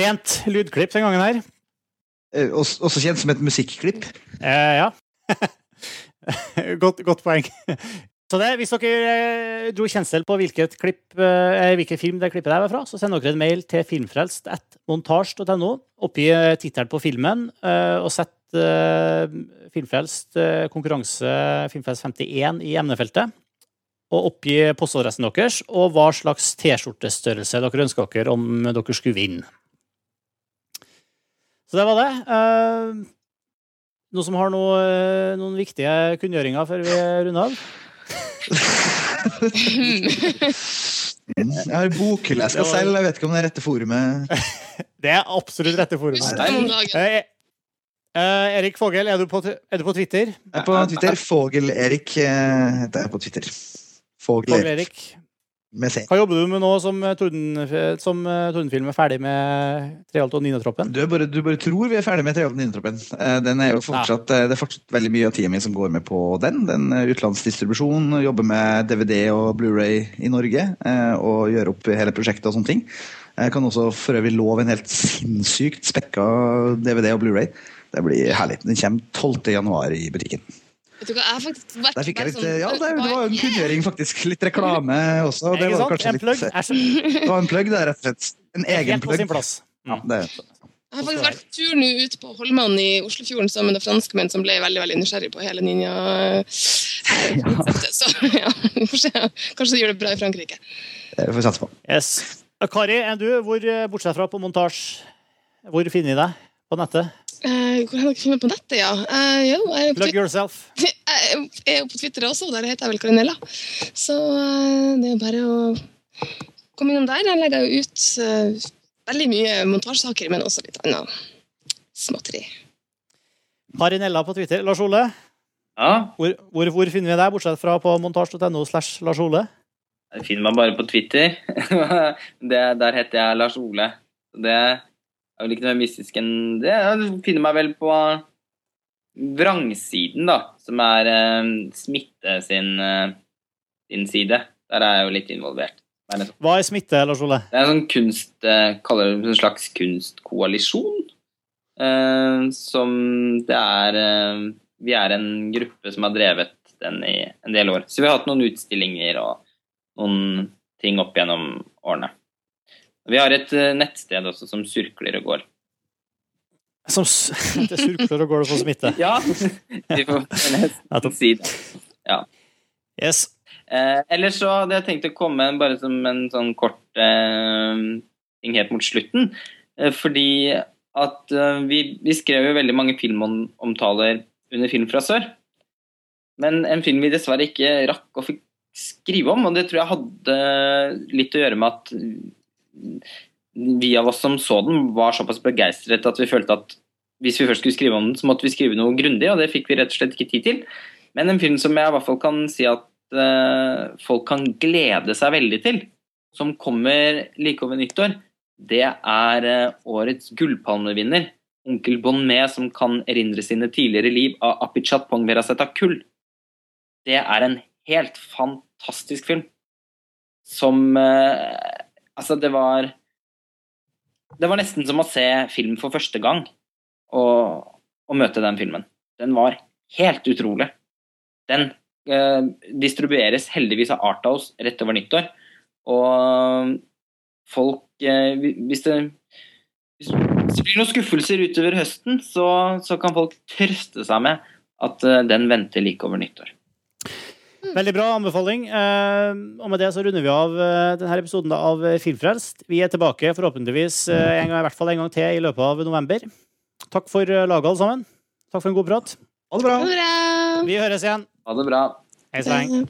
Rent lydklipp den gangen her. Eh, Også kjent som et musikklipp. Eh, ja. godt, godt poeng. Så det, Hvis dere eh, dro kjensel på hvilket klipp, eh, hvilken film det klippet der var fra, så sender dere en mail til filmfrelst.montasj.no. Oppgi eh, tittelen på filmen, eh, og sett eh, Filmfrelst eh, konkurranse Filmfrelst 51 i emnefeltet. Og oppgi postadressen deres og hva slags T-skjortestørrelse dere ønsker dere om dere skulle vinne. Så det var det. Eh, Noen som har noe, eh, noen viktige kunngjøringer før vi runder av? Jeg har bokhylle jeg skal selge, jeg vet ikke om det er rette forumet. Det er absolutt rette forumet. Eh, eh, Erik Fogel, er du, på, er du på Twitter? Jeg er på Twitter. Fogel-Erik heter jeg på Twitter. Fogel Fogel-Erik. Hva jobber du med nå som, eh, torden, som eh, Tordenfilm er ferdig med Treholt og Ninatroppen? Du bare, du bare tror vi er ferdig med Treholten og Ninatroppen. Den er jo fortsatt, eh, det er fortsatt veldig mye av tida mi som går med på den. Den eh, utenlandsdistribusjon, jobber med DVD og Blu-ray i Norge. eh, Og gjør opp hele prosjektet og sånne ting. Jeg kan også for øvrig love en helt sinnssykt spekka DVD og Blu-ray. Det blir herlig. Den kommer 12. januar i butikken. Vet du hva, jeg har faktisk vært Der fikk jeg litt, sånn- ja, det, det var jo en kunngjøring, faktisk. Litt reklame også. Det var kanskje litt er Det var en plugg, det, rett og slett. En egen helt på plugg. sin plass. Ja, det er Jeg har faktisk vært tur nå ut på Holman i Oslofjorden sammen med franskmenn som ble veldig veldig nysgjerrig på hele Ninja-konseptet. Så ja, vi får se. Kanskje de gjør det bra i Frankrike. det får vi satse på. Yes. Kari, er du, hvor, eh, bortsett fra på montasje, hvor finner vi deg på nettet? Eh, hvor har dere funnet på nettet, ja? Uh, jo, jeg er Plug yourself. jeg er jo på Twitter også, der heter jeg vel Karinella. Så uh, det er bare å komme innom der. Jeg legger jo ut uh, veldig mye montasjesaker, men også litt annet småtteri. Karinella på Twitter. Lars Ole, Ja, hvor, hvor, hvor finner vi deg, bortsett fra på montasj.no slash Lars Ole? jeg finner meg bare på Twitter. det, der heter jeg Lars Ole. Så Det er vel ikke noe mer mystisk enn det. Jeg finner meg vel på vrangsiden, da, som er eh, Smitte sin, eh, sin side. Der er jeg jo litt involvert. Er en, Hva er smitte, Lars Ole? det er en sånn kunst, eh, kaller det en slags kunstkoalisjon. Eh, som det er eh, Vi er en gruppe som har drevet den i en del år. Så vi har hatt noen utstillinger og noen ting opp gjennom årene. Vi har et eh, nettsted også som surkler og går. Som det surkler og går og for smitte. Ja, vi får nesten si det. Ja. Yes. Eh, ellers så hadde jeg tenkt å komme bare som en sånn kort eh, ting helt mot slutten. Eh, fordi at eh, vi, vi skrev jo veldig mange filmomtaler under Film fra sør. Men en film vi dessverre ikke rakk å fikk skrive om, og det tror jeg hadde litt å gjøre med at vi av oss som så den, var såpass begeistret at vi følte at hvis vi først skulle skrive om den, så måtte vi skrive noe grundig, og det fikk vi rett og slett ikke tid til. Men en film som jeg i hvert fall kan si at uh, folk kan glede seg veldig til, som kommer like over nyttår, det er uh, årets gullpalmevinner, onkel Bon Me, som kan erindre sine tidligere liv av Apichat Pong Verasetta Kull. Det er en helt fantastisk film. Som eh, Altså, det var Det var nesten som å se film for første gang og, og møte den filmen. Den var helt utrolig. Den eh, distribueres heldigvis av Arthouse rett over nyttår. Og folk eh, Hvis det hvis det blir noen skuffelser utover høsten, så, så kan folk trøste seg med at eh, den venter like over nyttår. Veldig bra anbefaling. Eh, og med det så runder vi av eh, denne episoden av eh, Filmfrelst. Vi er tilbake forhåpentligvis en gang, i hvert fall en gang til i løpet av november. Takk for laget, alle sammen. Takk for en god prat. Ha det bra. Ha det bra! Vi høres igjen. Ha det bra. Hei Svein.